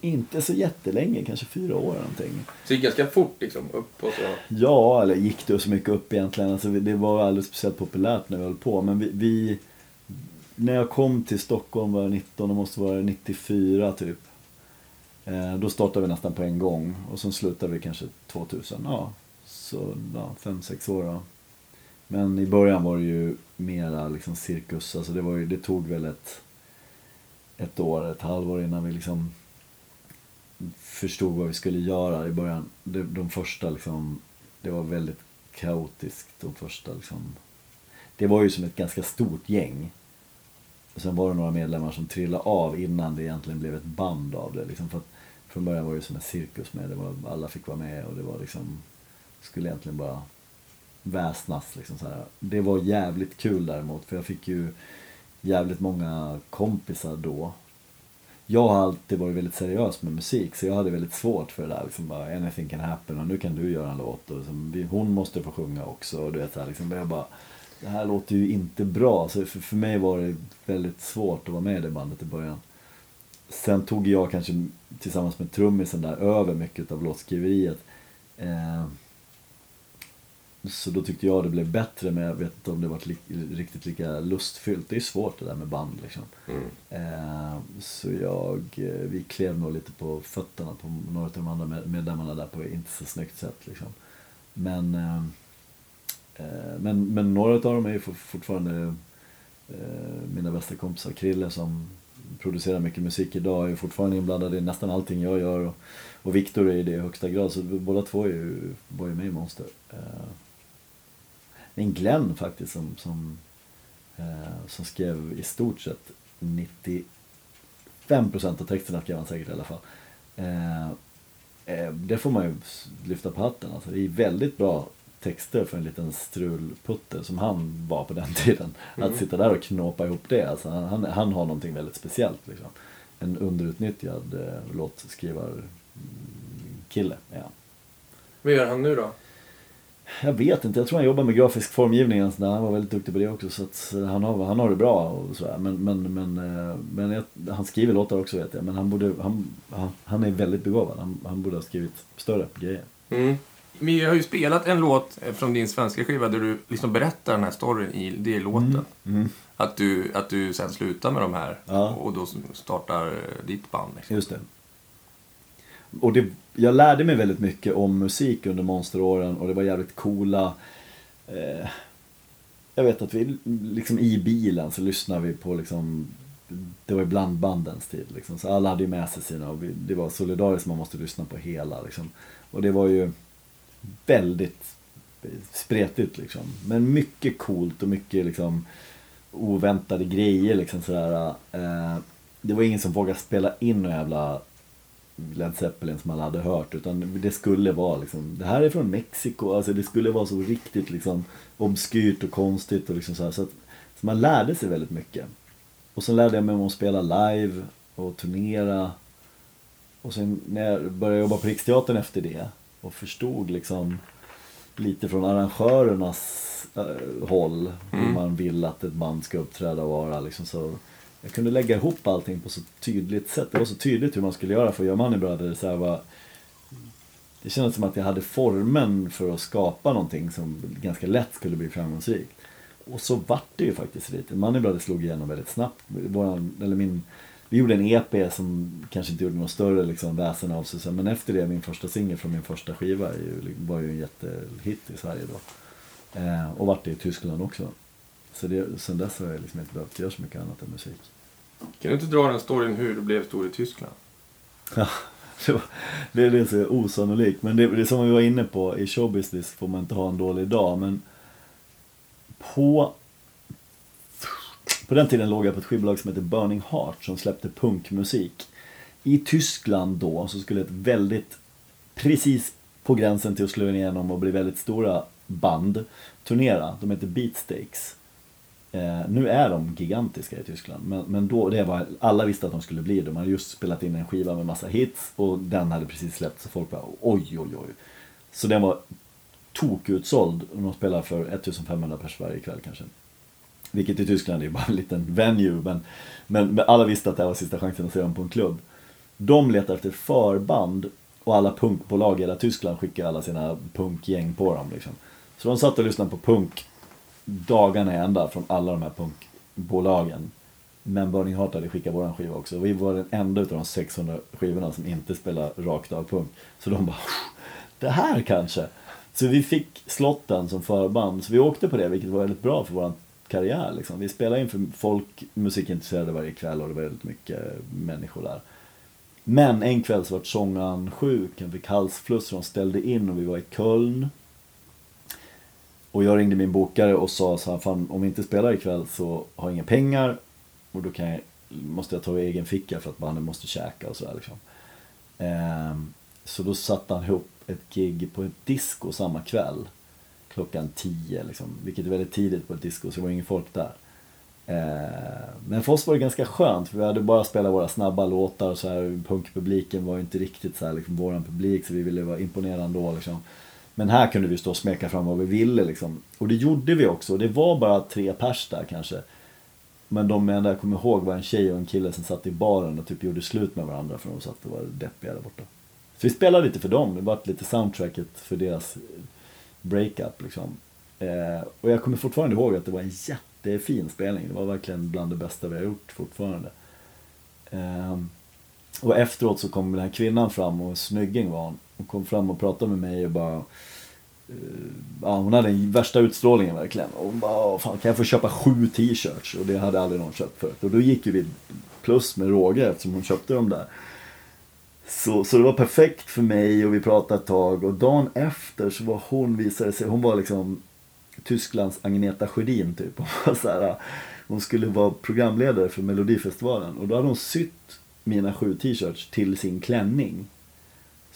Inte så jättelänge, kanske fyra år någonting. Så det gick ganska fort liksom, upp och så. Ja, eller gick det så mycket upp egentligen? Alltså, det var alldeles speciellt populärt när vi höll på. Men vi, vi när jag kom till Stockholm var jag 19, det måste vara 94 typ. Eh, då startade vi nästan på en gång och sen slutade vi kanske 2000. Ja, så ja, fem, sex år då. Men i början var det ju mera liksom cirkus, alltså det, var ju, det tog väl ett, ett år, ett halvår innan vi liksom förstod vad vi skulle göra i början. De, de första liksom, det var väldigt kaotiskt. De första liksom, det var ju som ett ganska stort gäng. Och sen var det några medlemmar som trillade av innan det egentligen blev ett band av det. Liksom för att från början var det som en cirkus med det. Var, alla fick vara med och det var liksom, skulle egentligen bara väsnas. Liksom så här. Det var jävligt kul däremot för jag fick ju jävligt många kompisar då jag har alltid varit väldigt seriös med musik så jag hade väldigt svårt för det där liksom bara anything can happen och nu kan du göra en låt och liksom, hon måste få sjunga också och du vet så här, liksom, jag bara det här låter ju inte bra så för, för mig var det väldigt svårt att vara med i det bandet i början. Sen tog jag kanske tillsammans med trummisen där över mycket av låtskriveriet. Eh, så då tyckte jag det blev bättre men jag vet inte om det var li- riktigt lika lustfyllt. Det är svårt det där med band liksom. Mm. Eh, så jag, eh, vi klev nog lite på fötterna på några av de andra med- medlemmarna där på inte så snyggt sätt. Liksom. Men, eh, eh, men, men några av dem är ju for- fortfarande eh, mina bästa kompisar. Krille som producerar mycket musik idag är fortfarande inblandad i nästan allting jag gör. Och, och Viktor är i det i högsta grad. Så båda två är ju, var ju med i Monster. Men Glenn faktiskt som, som, eh, som skrev i stort sett 95% av texterna skrev han säkert i alla fall. Eh, eh, det får man ju lyfta på hatten. Alltså, det är väldigt bra texter för en liten strulputte som han var på den <laughs> tiden. Mm. Att sitta där och knåpa ihop det, alltså, han, han, han har någonting väldigt speciellt. Liksom. En underutnyttjad eh, låtskrivarkille är han. Vad gör han nu då? Jag vet inte, jag tror han jobbar med grafisk formgivning. sådär. Han var väldigt duktig på det också. Så att eh, han, har, han har det bra och sådär. Men, men, men, eh, men jag, han skriver låtar också vet jag. Men han, borde, han, han, är väldigt begåvad. Han, han borde ha skrivit större grejer. Mm. Vi har ju spelat en låt från din svenska skiva där du liksom berättar den här storyn i det låten. Mm. Att, du, att du sen slutar med de här Ja. och då startar eh, ditt band. Liksom. Just det. Och det, jag lärde mig väldigt mycket om musik under monsteråren och det var jävligt coola eh, Jag vet att vi liksom i bilen så lyssnade vi på liksom Det var ju blandbandens tid liksom. Så alla hade ju med sig sina och vi, det var solidariskt man måste lyssna på hela liksom. Och det var ju väldigt spretigt liksom. Men mycket coolt och mycket liksom oväntade grejer liksom sådär. Eh, det var ingen som vågade spela in några jävla Led Zeppelin som alla hade hört utan det skulle vara liksom, det här är från Mexiko, alltså det skulle vara så riktigt liksom obskyrt och konstigt och liksom så här, så att så man lärde sig väldigt mycket. Och sen lärde jag mig om att spela live och turnera. Och sen när jag började jobba på Riksteatern efter det och förstod liksom lite från arrangörernas eh, håll hur Mm. man vill att ett band ska uppträda och vara liksom så jag kunde lägga ihop allting på så tydligt sätt. Det var så tydligt hur man skulle göra för att göra Money Brothers. Så här var, det kändes som att jag hade formen för att skapa någonting som ganska lätt skulle bli framgångsrikt. Och så vart det ju faktiskt lite. Money Brothers slog igenom väldigt snabbt. Våran, eller min, vi gjorde en EP som kanske inte gjorde något större liksom, väsen av sig. Men efter det, min första singel från min första skiva var ju en jättehit i Sverige då. Eh, och vart det i Tyskland också. Så det, sen dess har jag liksom inte behövt göra så mycket annat än musik. Kan du inte dra den storyn hur du blev stor i Tyskland? Ja, det, det är så osannolikt. Men det, det är som vi var inne på, i showbusiness får man inte ha en dålig dag. Men på, på den tiden låg jag på ett skivbolag som hette Burning Heart som släppte punkmusik. I Tyskland då så skulle ett väldigt, precis på gränsen till att slå igenom och bli väldigt stora band turnera. De hette Beatstakes. Eh, nu är de gigantiska i Tyskland, men, men då, det var, alla visste att de skulle bli det. De hade just spelat in en skiva med massa hits och den hade precis släppts så folk bara oj, oj, oj. Så den var tokutsåld och de spelar för 1500 pers varje kväll kanske. Vilket i Tyskland är ju bara en liten venue, men, men, men alla visste att det här var sista chansen att se dem på en klubb. De letar efter förband och alla punkbolag i hela Tyskland skickar alla sina punkgäng på dem. Liksom. Så de satt och lyssnade på punk dagarna i ända från alla de här punkbolagen. Men Burning Heart hade skickat våran skiva också. Vi var den enda utav de 600 skivorna som inte spelade rakt av punk. Så de bara, det här kanske. Så vi fick slotten som förband. Så vi åkte på det, vilket var väldigt bra för våran karriär. Liksom. Vi spelade inför folk, musikintresserade varje kväll och det var väldigt mycket människor där. Men en kväll så var sångaren sjuk, han fick halsfluss så de ställde in och vi var i Köln. Och jag ringde min bokare och sa så här, fan om vi inte spelar ikväll så har jag inga pengar och då kan jag, måste jag ta i egen ficka för att bandet måste käka och sådär liksom. Ehm, så då satte han ihop ett gig på ett disco samma kväll. Klockan 10 liksom, vilket är väldigt tidigt på ett disco så det var ingen folk där. Ehm, men för oss var det ganska skönt för vi hade bara spelat våra snabba låtar och så här, punkpubliken var ju inte riktigt så här, liksom, våran publik så vi ville vara imponerande ändå liksom. Men här kunde vi stå och smeka fram vad vi ville liksom. Och det gjorde vi också. Det var bara tre pers där kanske. Men de enda jag kommer ihåg var en tjej och en kille som satt i baren och typ gjorde slut med varandra för de satt och var deppiga där borta. Så vi spelade lite för dem. Det var lite soundtracket för deras eh, breakup liksom. Eh, och jag kommer fortfarande ihåg att det var en jättefin spelning. Det var verkligen bland det bästa vi har gjort fortfarande. Eh, och efteråt så kom den här kvinnan fram och snygging var hon. Hon kom fram och pratade med mig och bara eh, Ja, hon hade den värsta utstrålningen verkligen. Och hon bara, fan, kan jag få köpa sju t-shirts? Och det hade aldrig någon köpt förut. Och då gick ju vi plus med råge eftersom hon köpte dem där. Så, så det var perfekt för mig och vi pratade ett tag. Och dagen efter så var hon, visade sig, hon var liksom Tysklands Agneta Sjödin typ. <laughs> Hon, var så här, hon skulle vara programledare för Melodifestivalen. Och då hade hon sytt mina sju t-shirts till sin klänning.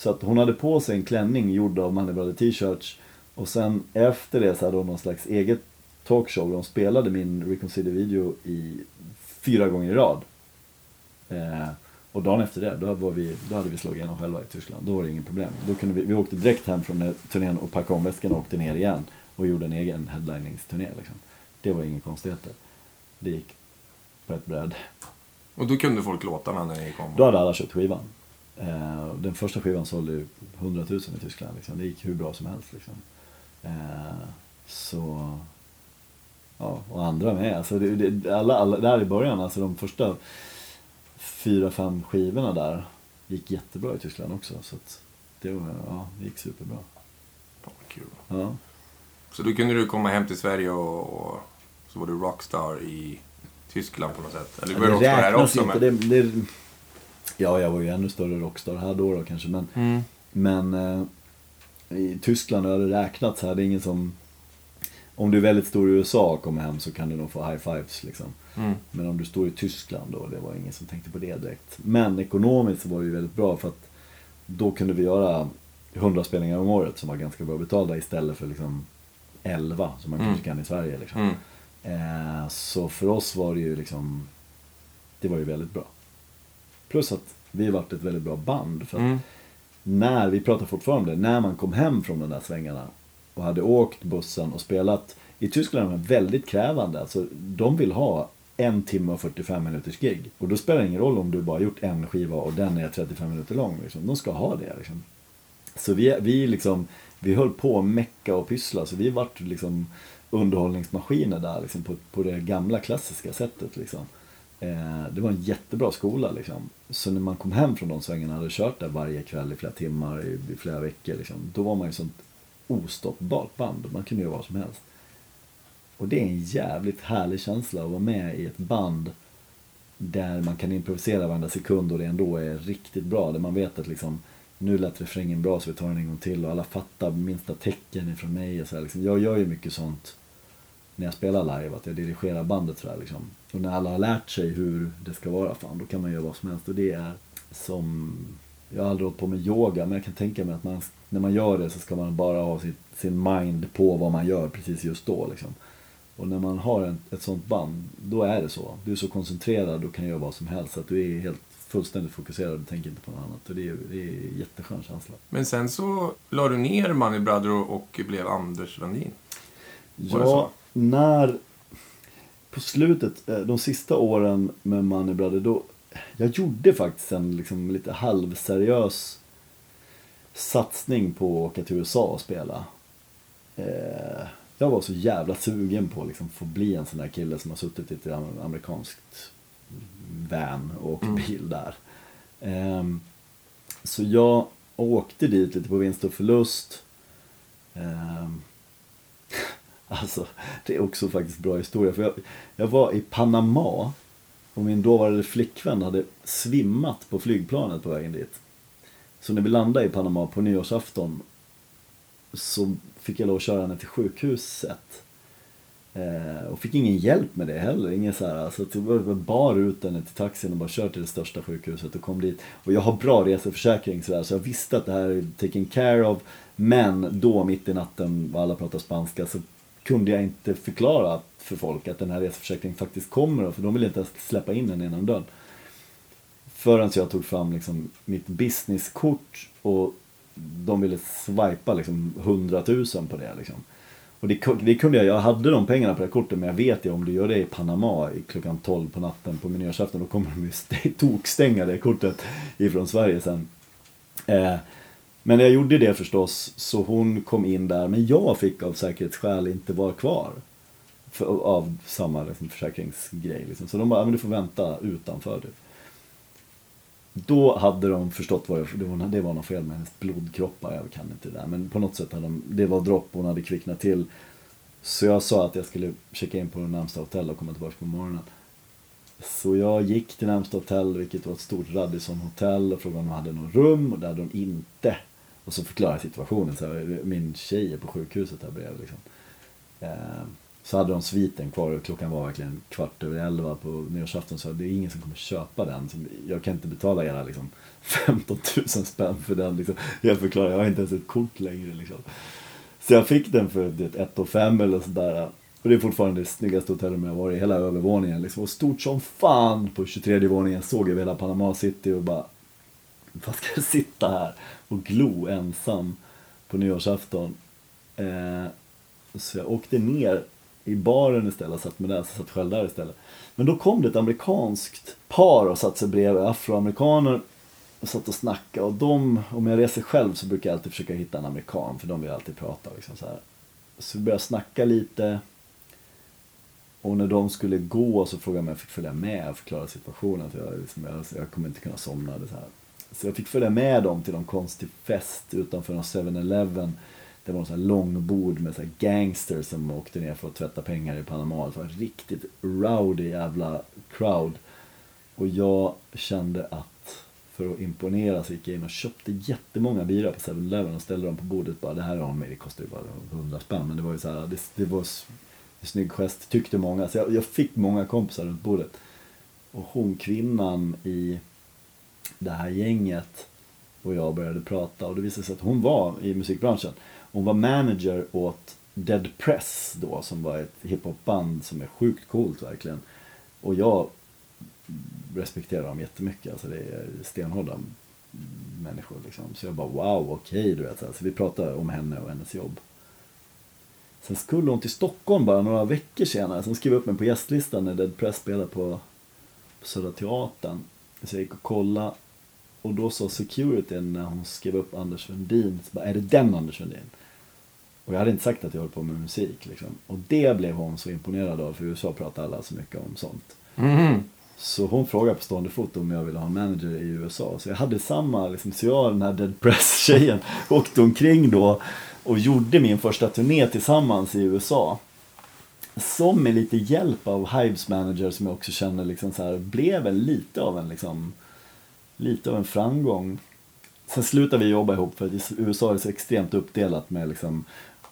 Så att hon hade på sig en klänning gjord av Money Brother t-shirts. Och sen efter det så hade de någon slags eget talkshow. De spelade min Reconsider-video i fyra gånger i rad. Eh, och dagen efter det, då, var vi, då hade vi slagit igenom själva i Tyskland. Då var det inget problem. Då kunde vi, vi åkte direkt hem från turnén och packade om väskan och åkte ner igen. Och gjorde en egen headliningsturné liksom. Det var inga konstigheter. Det gick på ett bräde. Och då kunde folk låtarna när ni kom? Då hade alla köpt skivan. Eh, den första skivan sålde ju 100 000 i Tyskland. Liksom. Det gick hur bra som helst. Liksom. Eh, så... Ja, och andra med. Alltså, det, det, alla, alla, där i början, alltså de första fyra, fem skivorna där gick jättebra i Tyskland också. Så det, var, ja, det gick superbra. Fan vad kul. Ja. Så då kunde du komma hem till Sverige och, och så var du rockstar i Tyskland på något sätt? Eller du det här räknas också? inte. Men... Det, det, ja, jag var ju ännu större rockstar här då, då kanske. Men, Mm. men eh, i Tyskland har det räknats här. Det är ingen som... Om du är väldigt stor i USA och kommer hem så kan du nog få high fives liksom. Mm. Men om du står i Tyskland då, det var ingen som tänkte på det direkt. Men ekonomiskt så var det ju väldigt bra för att då kunde vi göra 100 spelningar om året som var ganska bra betalda istället för liksom 11 som man Mm. kanske kan i Sverige. Liksom. Mm. Eh, så för oss var det ju liksom, det var ju väldigt bra. Plus att vi varit ett väldigt bra band. För Mm. när, vi pratar fortfarande när man kom hem från de där svängarna och hade åkt bussen och spelat. I Tyskland är de väldigt krävande. Alltså, de vill ha en timme och 45 minuters gig. Och då spelar det ingen roll om du bara gjort en skiva och den är 35 minuter lång. Liksom. De ska ha det. Liksom. Så vi, vi, liksom, vi höll på att mecka och pyssla. Så vi vart liksom underhållningsmaskiner där liksom, på, på det gamla klassiska sättet. Liksom. Eh, det var en jättebra skola. Liksom. Så när man kom hem från de svängarna och hade kört där varje kväll i flera timmar, i, i flera veckor. Liksom, då var man ju sånt ostoppbart band. Man kunde göra vad som helst. Och det är en jävligt härlig känsla att vara med i ett band där man kan improvisera varenda sekund och det ändå är riktigt bra. Där man vet att liksom, nu lät refrängen bra så vi tar den en gång till och alla fattar minsta tecken ifrån mig. Och så här, liksom. Jag gör ju mycket sånt när jag spelar live, att jag dirigerar bandet sådär liksom. Och när alla har lärt sig hur det ska vara, fan då kan man göra vad som helst. Och det är som, jag har aldrig hållit på med yoga, men jag kan tänka mig att man, när man gör det så ska man bara ha sitt, sin mind på vad man gör precis just då liksom. Och när man har en, ett sånt band, då är det så. Du är så koncentrerad och kan göra vad som helst. Att du är helt fullständigt fokuserad och tänker inte på något annat. Och det är, det är en jätteskön känsla. Men sen så la du ner Money Brother och, blev Anders så? Ja, när... På slutet, eh, de sista åren med Money Brother, då... Jag gjorde faktiskt en liksom lite halvseriös satsning på att åka till USA och spela. Eh, jag var så jävla sugen på att liksom få bli en sån där kille som har suttit i ett amerikanskt van och åkt Mm. bil där. Ehm, så jag åkte dit lite på vinst och förlust. Ehm, alltså, det är också faktiskt bra historia. För jag, jag var i Panama och min dåvarande flickvän hade svimmat på flygplanet på vägen dit. Så när vi landade i Panama på nyårsafton så fick jag lov att köra henne till sjukhuset. Eh, och fick ingen hjälp med det heller. Ingen så här, alltså, jag bar ut henne till taxin och bara kör till det största sjukhuset och kom dit. Och jag har bra reseförsäkring så, där, så jag visste att det här är taken care of. Men då mitt i natten, alla pratar spanska, så kunde jag inte förklara för folk att den här reseförsäkringen faktiskt kommer. För de ville inte ens släppa in den genom dörren. Förrän jag tog fram liksom mitt businesskort och de ville swipa liksom 100 000 på det. Liksom. Och det, det kunde jag, jag hade de pengarna på det kortet men jag vet ju om du gör det i Panama klockan 12 på natten på nyårsafton då kommer de ju st- <laughs> tokstänga det kortet ifrån Sverige sen. Eh, men jag gjorde det förstås så hon kom in där men jag fick av säkerhetsskäl inte vara kvar. För, av samma liksom, försäkringsgrej liksom. Så de bara, men du får vänta utanför typ. Då hade de förstått vad jag, det var, det var något fel med hennes blodkroppar, jag kan inte det där. Men på något sätt hade de, det var dropp hon hade kvicknat till. Så jag sa att jag skulle checka in på närmsta hotell och komma tillbaka på morgonen. Så jag gick till närmsta hotell, vilket var ett stort Radisson hotell och frågade om de hade något rum och det hade de inte. Och så förklarade jag situationen, så här, min tjej är på sjukhuset här bredvid liksom. Eh, så hade de sviten kvar och klockan var verkligen kvart över elva på nyårsafton. Så det är ingen som kommer köpa den. Så Jag kan inte betala era liksom, <laughs> 15 000 spänn för den. Liksom. Jag förklarar, jag har inte ens ett kort längre. Liksom. Så jag fick den för det, ett och fem eller sådär. Och det är fortfarande det snyggaste hotellet jag varit i, hela övervåningen. Liksom. Och stort som fan på 23 våningen såg jag hela Panama City och bara vad ska jag sitta här och glo ensam på nyårsafton? Eh, så jag åkte ner i baren istället och satt med där, så satt själv där istället. Men då kom det ett amerikanskt par och satt sig bredvid afroamerikaner och satt och snackade och de, om jag reser själv så brukar jag alltid försöka hitta en amerikan för de vill alltid prata liksom så här. Så vi började snacka lite och när de skulle gå så frågade jag om jag fick följa med och förklara situationen. För jag, liksom, jag, jag kommer inte kunna somna. Det så, här så jag fick följa med dem till någon konstig fest utanför någon 7-Eleven. Det var en sån här långbord med så gangsters som åkte ner för att tvätta pengar i Panama. Det var en riktigt rowdy jävla crowd. Och jag kände att för att imponera så gick jag in och köpte jättemånga bira på 7-Eleven och ställde dem på bordet. Bara, det här har mig, det kostar ju bara 100 spänn. Men det var ju så här, det, det var en snygg gest, tyckte många. Så jag, jag, fick många kompisar runt bordet. Och hon kvinnan i det här gänget och jag började prata och det visade sig att hon var i musikbranschen. Hon var manager åt Dead Press då som var ett hiphopband som är sjukt coolt verkligen. Och jag respekterar dem jättemycket. Alltså det är stenhårda människor liksom. Så jag bara wow, okej okay, du vet. Så vi pratade om henne och hennes jobb. Sen skulle hon till Stockholm bara några veckor senare. Sen skrev jag upp mig på gästlistan när Dead Press spelade på, på Södra Teatern. Så jag gick och kollade. Och då sa security när hon skrev upp Anders Sundin. Så bara, är det den Anders Sundin? Och jag hade inte sagt att jag höll på med musik. Liksom. Och det blev hon så imponerad av. För i USA pratar alla så mycket om sånt. Mm. Så hon frågade på stående fot om jag ville ha en manager i USA. Så jag hade samma, liksom, så jag den här Dead Press-tjejen <laughs> åkte omkring då och gjorde min första turné tillsammans i USA. Som med lite hjälp av Hives manager som jag också känner liksom så här, blev en lite av en liksom, lite av en framgång. Sen slutade vi jobba ihop för att i USA är det så extremt uppdelat med liksom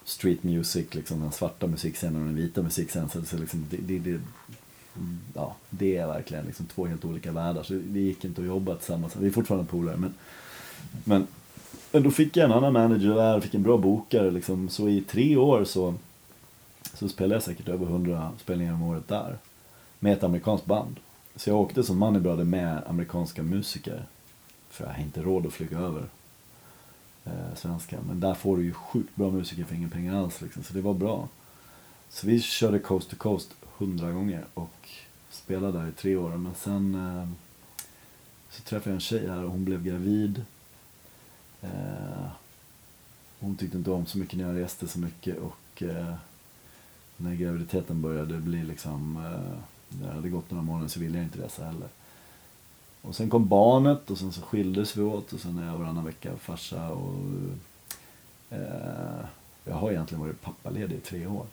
street music, liksom den svarta musikscenen och den vita musikscenen. Så liksom, det, det, det, ja, det är verkligen liksom två helt olika världar. Så det gick inte att jobba tillsammans. Vi är fortfarande polare men, men men då fick jag en annan manager där, fick en bra bokare liksom. Så i tre år så, så spelade jag säkert över hundra spelningar om året där. Med ett amerikanskt band. Så jag åkte som moneybrother med amerikanska musiker. För jag har inte råd att flyga över eh, svenska. Men där får du ju sjukt bra musiker för inga pengar alls liksom. Så det var bra. Så vi körde coast to coast hundra gånger och spelade där i tre år. Men sen eh, så träffade jag en tjej här och hon blev gravid. Eh, hon tyckte inte om så mycket när jag reste så mycket och eh, när graviditeten började bli liksom, eh, det hade gått några månader så ville jag inte resa heller. Och sen kom barnet och sen så skildes vi åt och sen är jag varannan vecka farsa och eh, jag har egentligen varit pappaledig i tre år.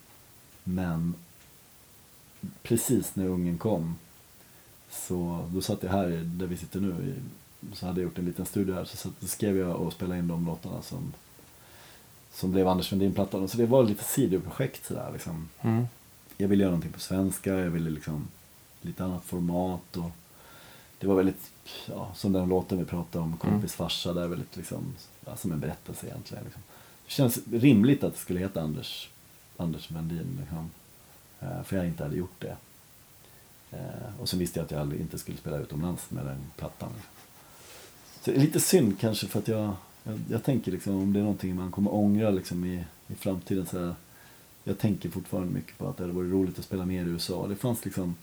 Men precis när ungen kom så då satt jag här där vi sitter nu så hade jag gjort en liten studie här så, så skrev jag och spelade in de låtarna som, som blev Anders Sundin-plattan. Så det var lite sidoprojekt sådär liksom. Mm. Jag ville göra någonting på svenska, jag ville liksom lite annat format och det var väldigt, ja, som den låten vi pratade om, Kompis mm. farsa, där väldigt liksom, ja, som en berättelse egentligen. Liksom. Det känns rimligt att det skulle heta Anders, Anders Vendin liksom. Eh, för jag inte hade gjort det. Eh, och så visste jag att jag aldrig inte skulle spela utomlands med den plattan. Så det är lite synd kanske för att jag, jag, jag, tänker liksom om det är någonting man kommer ångra liksom i, i framtiden så här, Jag tänker fortfarande mycket på att det hade varit roligt att spela mer i USA. Det fanns liksom,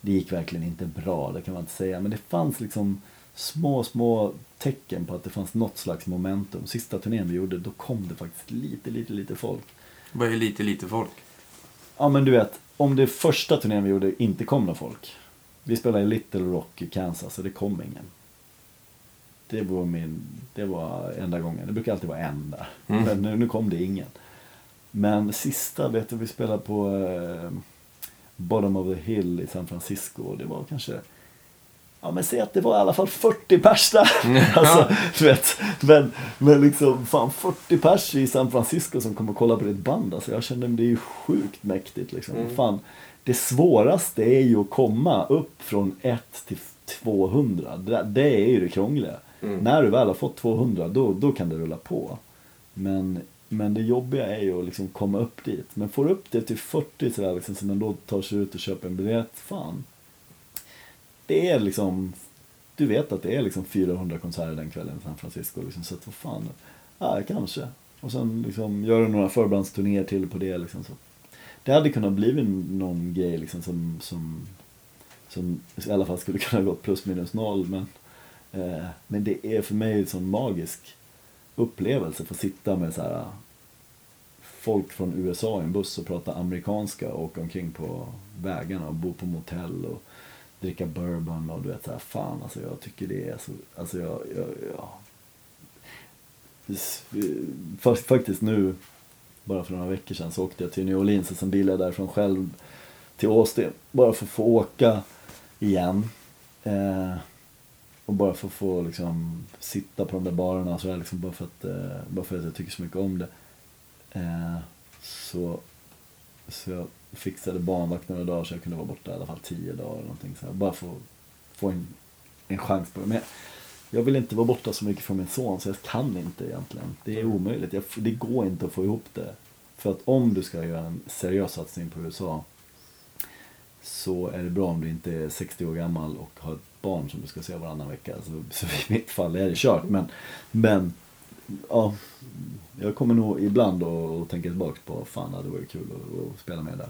det gick verkligen inte bra, det kan man inte säga. Men det fanns liksom små, små tecken på att det fanns något slags momentum. Sista turnén vi gjorde, då kom det faktiskt lite, lite, lite folk. Vad är lite, lite folk? Ja men du vet, om det första turnén vi gjorde inte kom någon folk. Vi spelade i Little Rock i Kansas och det kom ingen. Det var min, det var enda gången. Det brukar alltid vara en där. Mm. Men nu, nu kom det ingen. Men sista, vet du, vi spelade på eh, Bottom of the Hill i San Francisco. Och det var kanske, ja men säg att det var i alla fall 40 pers där. <laughs> Mm. alltså, du vet. Men, men liksom, fan 40 pers i San Francisco som kommer och kollar på ditt band. Alltså jag kände, det är ju sjukt mäktigt liksom. Mm. Fan, det svåraste är ju att komma upp från 1 till 200. Det, det är ju det krångliga. Mm. När du väl har fått 200 då, då kan det rulla på. Men Men det jobbiga är ju att liksom komma upp dit. Men får du upp det till 40 sådär liksom, så man då tar sig ut och köper en biljett, fan. Det är liksom, du vet att det är liksom 400 konserter den kvällen i San Francisco. Liksom, så att vad fan, ja kanske. Och sen liksom gör du några förbandsturnéer till på det liksom. Så. Det hade kunnat bli någon grej liksom som, som, som i alla fall skulle kunna gå plus minus noll. Men, Eh, men det är för mig en sån magisk upplevelse att få sitta med så här eh, folk från USA i en buss och prata amerikanska och åka omkring på vägarna och bo på motell och dricka bourbon och du vet såhär, fan alltså jag tycker det är så, alltså jag, jag, jag eh, Faktiskt nu, bara för några veckor sedan så åkte jag till New Orleans och sen bilade jag därifrån själv till Austin. Bara för att få åka igen. Eh, och bara för att få liksom, sitta på de där barerna så liksom, bara, för att, eh, bara för att jag tycker så mycket om det. Eh, så, så jag fixade barnvakt några dagar så jag kunde vara borta i alla fall tio dagar. Eller någonting, så här, bara för att få en, en chans på det. Men jag vill inte vara borta så mycket från min son så jag kan inte egentligen. Det är omöjligt. Jag, det går inte att få ihop det. För att om du ska göra en seriös satsning på USA så är det bra om du inte är 60 år gammal och har ett barn som du ska se varannan vecka. Så, så i mitt fall är det kört. Men, men ja, jag kommer nog ibland att tänka tillbaka på fan det varit kul att, att spela med där.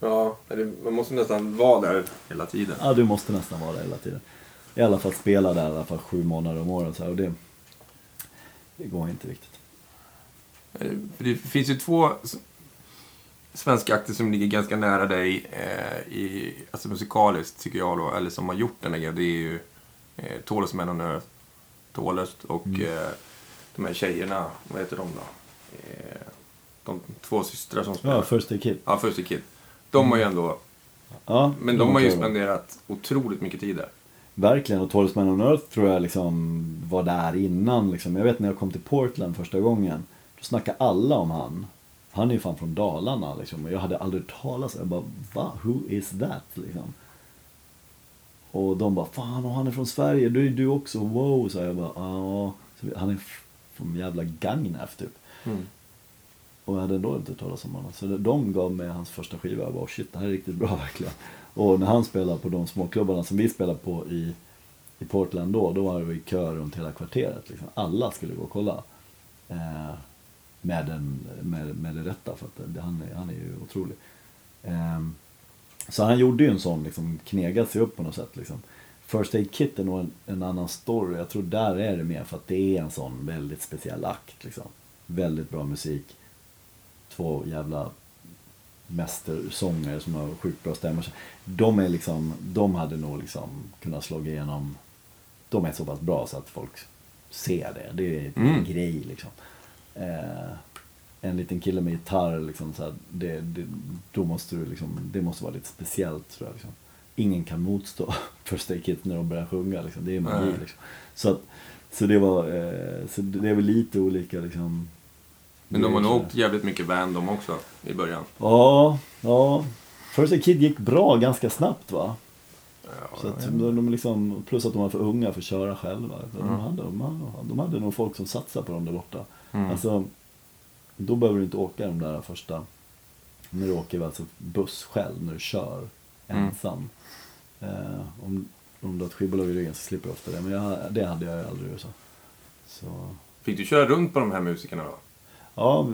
Ja, man måste nästan vara där hela tiden. Ja, du måste nästan vara där hela tiden. I alla fall spela där i alla fall sju månader om året. Så här, och det, det går inte riktigt. Det finns ju två svenska akter som ligger ganska nära dig, eh, i, alltså musikaliskt tycker jag då, eller som har gjort den här grejen. Det är ju eh, Tålest Men och Tålest och mm. eh, de här tjejerna, vad heter de då? Eh, de två systrar som spelar. Ja, First Aid Kid. Ja, First Aid Kid. De har ju ändå... Ja, men de, har ju spenderat otroligt mycket tid där. Verkligen, och Torres Man on Earth tror jag liksom var där innan. Liksom. Jag vet när jag kom till Portland första gången, då snackade alla om han. Han är ju fan från Dalarna liksom. Och jag hade aldrig talas om Jag bara, va? Who is that? Liksom. Och de bara, fan och han är från Sverige, du är du också, wow. Så jag bara, ja. Han är från jävla Gagnef typ. Mm. Och jag hade ändå inte talas om honom. Så de gav mig hans första skiva. Jag bara, shit det här är riktigt bra <laughs> verkligen. Och när han spelade på de småklubbarna som vi spelade på i, i Portland då, då var det kör runt hela kvarteret. Liksom. Alla skulle gå och kolla. Eh, med, den, med, med det rätta, för att det, han, är, han är ju otrolig. Eh, så han gjorde ju en sån, liksom, knegat sig upp på något sätt. Liksom. First Aid Kit är nog en, en, annan story. Jag tror där är det mer för att det är en sån väldigt speciell akt. Liksom. Väldigt bra musik. Två jävla mästersångare som har sjukt bra stämmor. De är liksom, de hade nog liksom kunnat slå igenom. De är så pass bra så att folk ser det. Det är en mm. grej liksom. Eh, en liten kille med gitarr, liksom, så här, det, det, då måste du liksom, det måste vara lite speciellt tror jag. Liksom. Ingen kan motstå <laughs> First Aid Kit när de börjar sjunga. Liksom. Det är magi. Mm. Liksom. Så, att, så, det var, eh, så det är väl lite olika liksom, men de har nog åkt jävligt mycket van de också i början. Ja, ja. First Aid Kid gick bra ganska snabbt va? Ja, så att de, de liksom, plus att de var för unga för att köra själva. De, mm. hade, de, hade, de hade nog folk som satsade på dem där borta. Mm. Alltså, då behöver du inte åka de där första, när du åker alltså buss själv, när du kör mm. ensam. Mm. Eh, om, om du har ett skivbolag i ryggen så slipper du ofta det, men jag, det hade jag aldrig. Så. så. Fick du köra runt på de här musikerna då? Ja,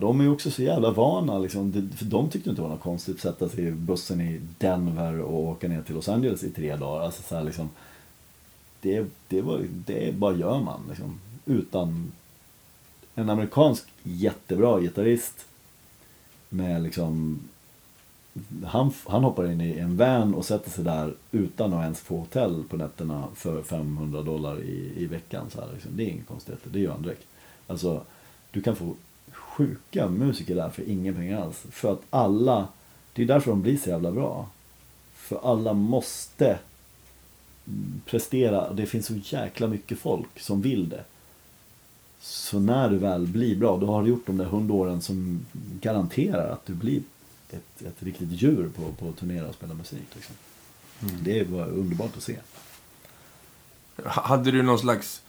de är ju också så jävla vana liksom. För de tyckte inte det var något konstigt att sätta sig i bussen i Denver och åka ner till Los Angeles i tre dagar. Alltså så här, liksom, det, det, var, det bara gör man liksom. Utan en amerikansk jättebra gitarrist med liksom han, han hoppar in i en van och sätter sig där utan att ens få hotell på nätterna för 500 dollar i, i veckan. Så här, liksom. Det är inget konstigt, det gör han direkt. Alltså, du kan få sjuka musiker där för inga pengar alls. För att alla, det är därför de blir så jävla bra. För alla måste prestera, det finns så jäkla mycket folk som vill det. Så när du väl blir bra, då har du gjort de där hundåren som garanterar att du blir ett, ett riktigt djur på, på att turnera och spela musik. Liksom. Mm. Det var underbart att se. Hade du någon slags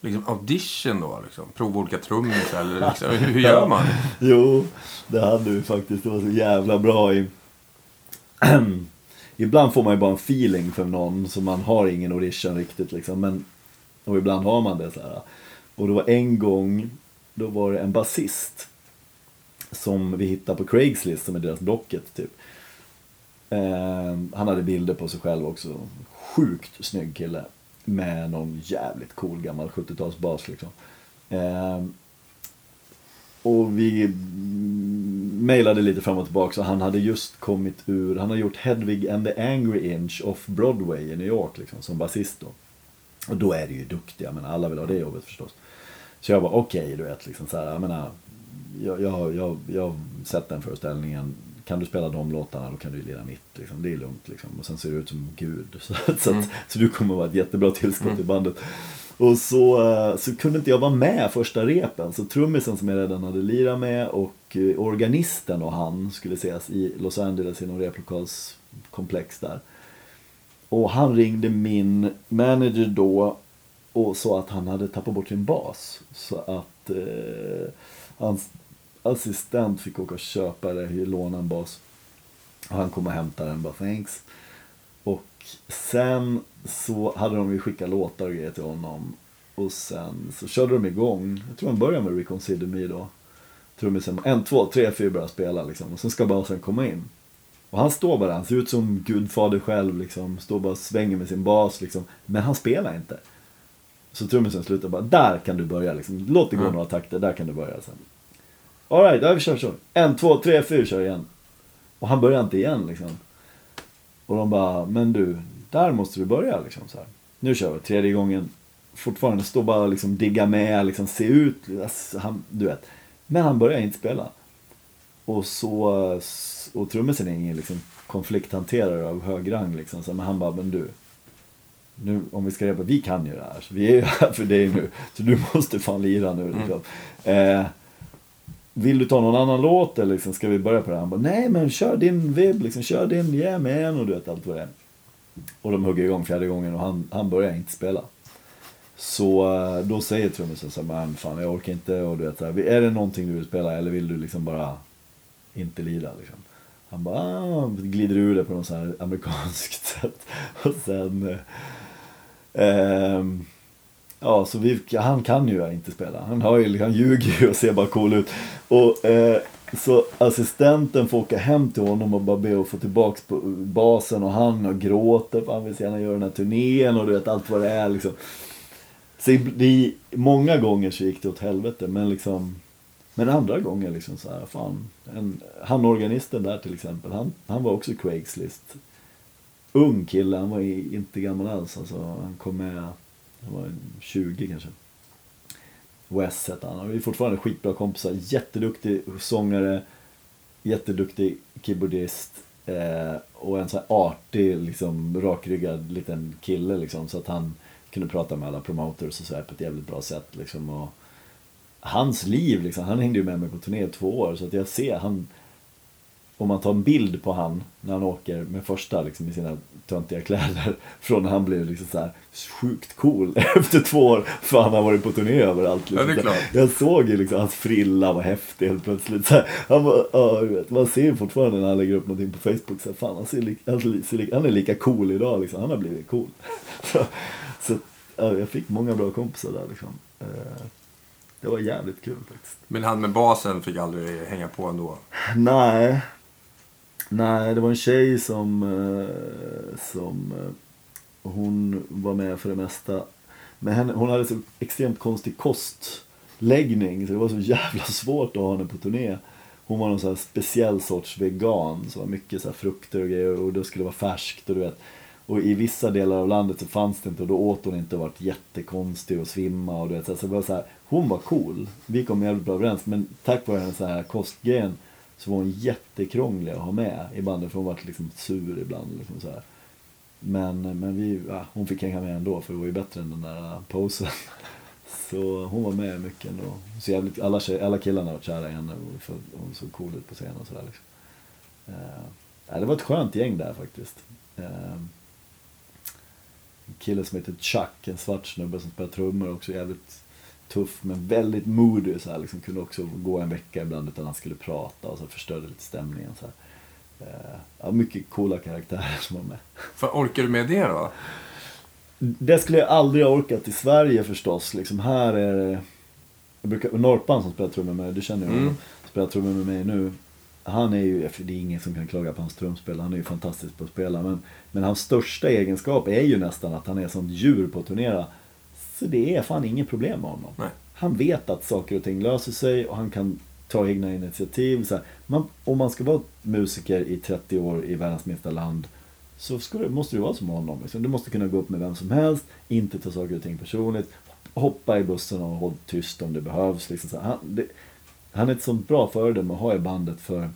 liksom audition då? Liksom? Prova olika trummisar eller liksom, hur gör man? <laughs> Jo, det hade vi faktiskt. Det var så jävla bra i... <clears throat> ibland får man ju bara en feeling för någon, så man har ingen audition riktigt liksom. Men, och ibland har man det så här. Och det var en gång, då var det en basist som vi hittade på Craigslist, som är deras Blocket typ. Eh, han hade bilder på sig själv också. Sjukt snygg kille. Med någon jävligt cool gammal 70-talsbas liksom. Eh, och vi mejlade lite fram och tillbaka och han hade just kommit ur, han har gjort Hedwig and the Angry Inch off Broadway i New York liksom, som basist då. Och då är det ju duktiga, men alla vill ha det jobbet förstås. Så jag var okej, okay, du vet, liksom så här, jag menar, jag, jag, jag, jag har sett den föreställningen, kan du spela de låtarna då kan du lira mitt. Liksom. Det är lugnt liksom. Och sen ser du ut som Gud. <laughs> Så, så, mm. så du kommer vara ett jättebra tillskott mm. i bandet. Och så, eh, så kunde inte jag vara med första repen. Så trummisen som jag redan hade lirat med och eh, organisten och han skulle ses i Los Angeles i någon replokalskomplex där. Och han ringde min manager då och sa att han hade tappat bort sin bas. Så att eh, hans assistent fick åka och köpa eller låna en bas. Och han kom och hämtade den bara thanks. Och sen så hade de ju skickat låtar och grejer till honom. Och sen så körde de igång. Jag tror han började med Reconsider Me då. Trummisen, liksom, en, två, tre, fyra börjar spela liksom. Och sen ska basen komma in. Och han står bara, han ser ut som Gudfader själv liksom. Står bara och svänger med sin bas liksom. Men han spelar inte. Så trummisen slutar bara, där kan du börja liksom. Låt det gå mm. några takter, där kan du börja sen. Alright, ja vi kör så. En, två, tre, fyra, kör igen. Och han börjar inte igen liksom. Och de bara, men du, där måste du börja liksom så här. Nu kör vi, tredje gången. Fortfarande står bara liksom digga med, liksom se ut, alltså, han, du vet. Men han börjar inte spela. Och så, och trummisen är ingen liksom konflikthanterare av hög rang liksom. Så, men han bara, men du. Nu, om vi ska repa, vi kan ju det här. Så vi är ju här för dig nu. Så du måste fan lira nu. Liksom. Mm. Eh, vill du ta någon annan låt eller liksom, ska vi börja på det? Han bara, nej men kör din vibb, liksom, kör din yeah man och du vet allt vad det är. Och de hugger igång fjärde gången och han, han börjar inte spela. Så eh, då säger trummisen så här, fan jag orkar inte och du vet så här, är det någonting du vill spela eller vill du liksom bara inte lira liksom? Han bara, ah, glider ur det på något så här amerikanskt <laughs> sätt. Och sen Ehm, Ja, så vi, han kan ju inte spela. Han, har ju, han ljuger ju och ser bara cool ut. Och, eh, så assistenten får åka hem till honom och bara be att få tillbaka på basen och han och gråter för han vill så gärna göra den här turnén och du vet allt vad det är liksom. Så det, många gånger så gick det åt helvete men liksom men andra gånger liksom så här, fan. En, han organisten där till exempel, han, han var också Craigslist. Ung kille, han var inte gammal alls alltså. Han kom med han var 20 kanske. Wes hette han. Vi är fortfarande skitbra kompisar. Jätteduktig sångare. Jätteduktig keyboardist. Eh, och en så här artig, liksom, rakryggad liten kille liksom. Så att han kunde prata med alla promoters och så här på ett jävligt bra sätt liksom. Och hans liv liksom, han hängde ju med mig på turné i två år. Så att jag ser, han, om man tar en bild på han när han åker med första liksom, i sina töntiga kläder <laughs> från när han blev liksom så här sjukt cool <laughs> efter två år för han har varit på turné överallt. Liksom. Ja, det är klart. Jag såg ju liksom hans frilla var häftig helt plötsligt. Så här, han, var, ja, vet, man ser fortfarande när han lägger upp någonting på Facebook så här, fan han, ser li, han, ser, han är lika cool idag liksom. Han har blivit cool. <laughs> så, så ja, jag fick många bra kompisar där liksom. Eh, det var jävligt kul faktiskt. Men han med basen fick aldrig hänga på ändå? Nej, Nej, det var en tjej som, eh, som eh, hon var med för det mesta. Men henne, hon hade så extremt konstig kostläggning så det var så jävla svårt att ha henne på turné. Hon var någon så speciell sorts vegan, så var mycket så frukter och grejer och det skulle vara färskt och du vet. Och i vissa delar av landet så fanns det inte och då åt hon inte och vart jättekonstig och svimma och du vet. Så det var så här, hon var cool, vi kom jävligt bra överens men tack vare hennes så här kostgrejen så var hon jättekrånglig att ha med i bandet för hon var liksom sur ibland. Liksom så här. Men, men vi, ja, hon fick hänga med ändå för det var ju bättre än den där posen. <laughs> Så hon var med mycket ändå. Så jävligt, alla, tjej, alla killarna var kära i henne för hon såg cool ut på scenen och sådär. Liksom. Eh, det var ett skönt gäng där faktiskt. Eh, en kille som heter Chuck, en svart snubbe som spelar trummor också jävligt tuff men väldigt moody så här, liksom kunde också gå en vecka ibland utan han skulle prata och så förstörde lite stämningen så här. Eh, ja, mycket coola karaktärer som var med. För orkar du med det då? Det skulle jag aldrig ha orkat i Sverige förstås. Liksom här är det... Jag brukar, Norpan som spelar trummor med du känner ju honom, Mm. spelar trummor med mig nu. Han är ju, det är ingen som kan klaga på hans trumspel, han är ju fantastisk på att spela. Men, men hans största egenskap är ju nästan att han är sånt djur på att turnera. Så det är fan inget problem med honom. Nej. Han vet att saker och ting löser sig och han kan ta egna initiativ. Så här, man, om man ska vara musiker i 30 år i världens minsta land så det, måste det vara som honom. Liksom. Du måste kunna gå upp med vem som helst, inte ta saker och ting personligt, hoppa i bussen och hålla tyst om det behövs. Liksom. Så här, han, det, han är ett sånt bra föredöme att ha i bandet för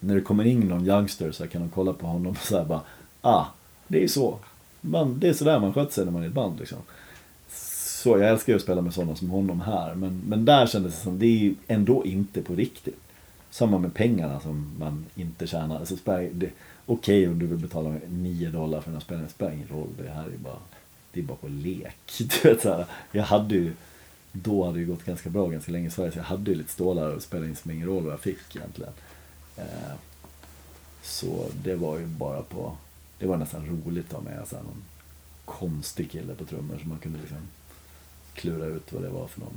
när det kommer in någon youngster så kan de kolla på honom och säga bara Ah, det är så. Man, det är sådär man sköter sig när man är i ett band liksom. Så jag älskar ju att spela med sådana som honom här. Men, men där kändes det som, det är ju ändå inte på riktigt. Samma med pengarna som man inte tjänar. Alltså, Okej okay, Okej om du vill betala 9 dollar för den här spelningen, det spelar ingen roll. Det här är bara, det är bara på lek. <laughs> Du vet, så här, jag hade ju, då hade det ju gått ganska bra ganska länge i Sverige. Så jag hade ju lite stålar och spelade in som ingen roll vad jag fick egentligen. Eh, så det var ju bara på, det var nästan roligt att ha med någon konstig kille på trummor som man kunde liksom klura ut vad det var för någon.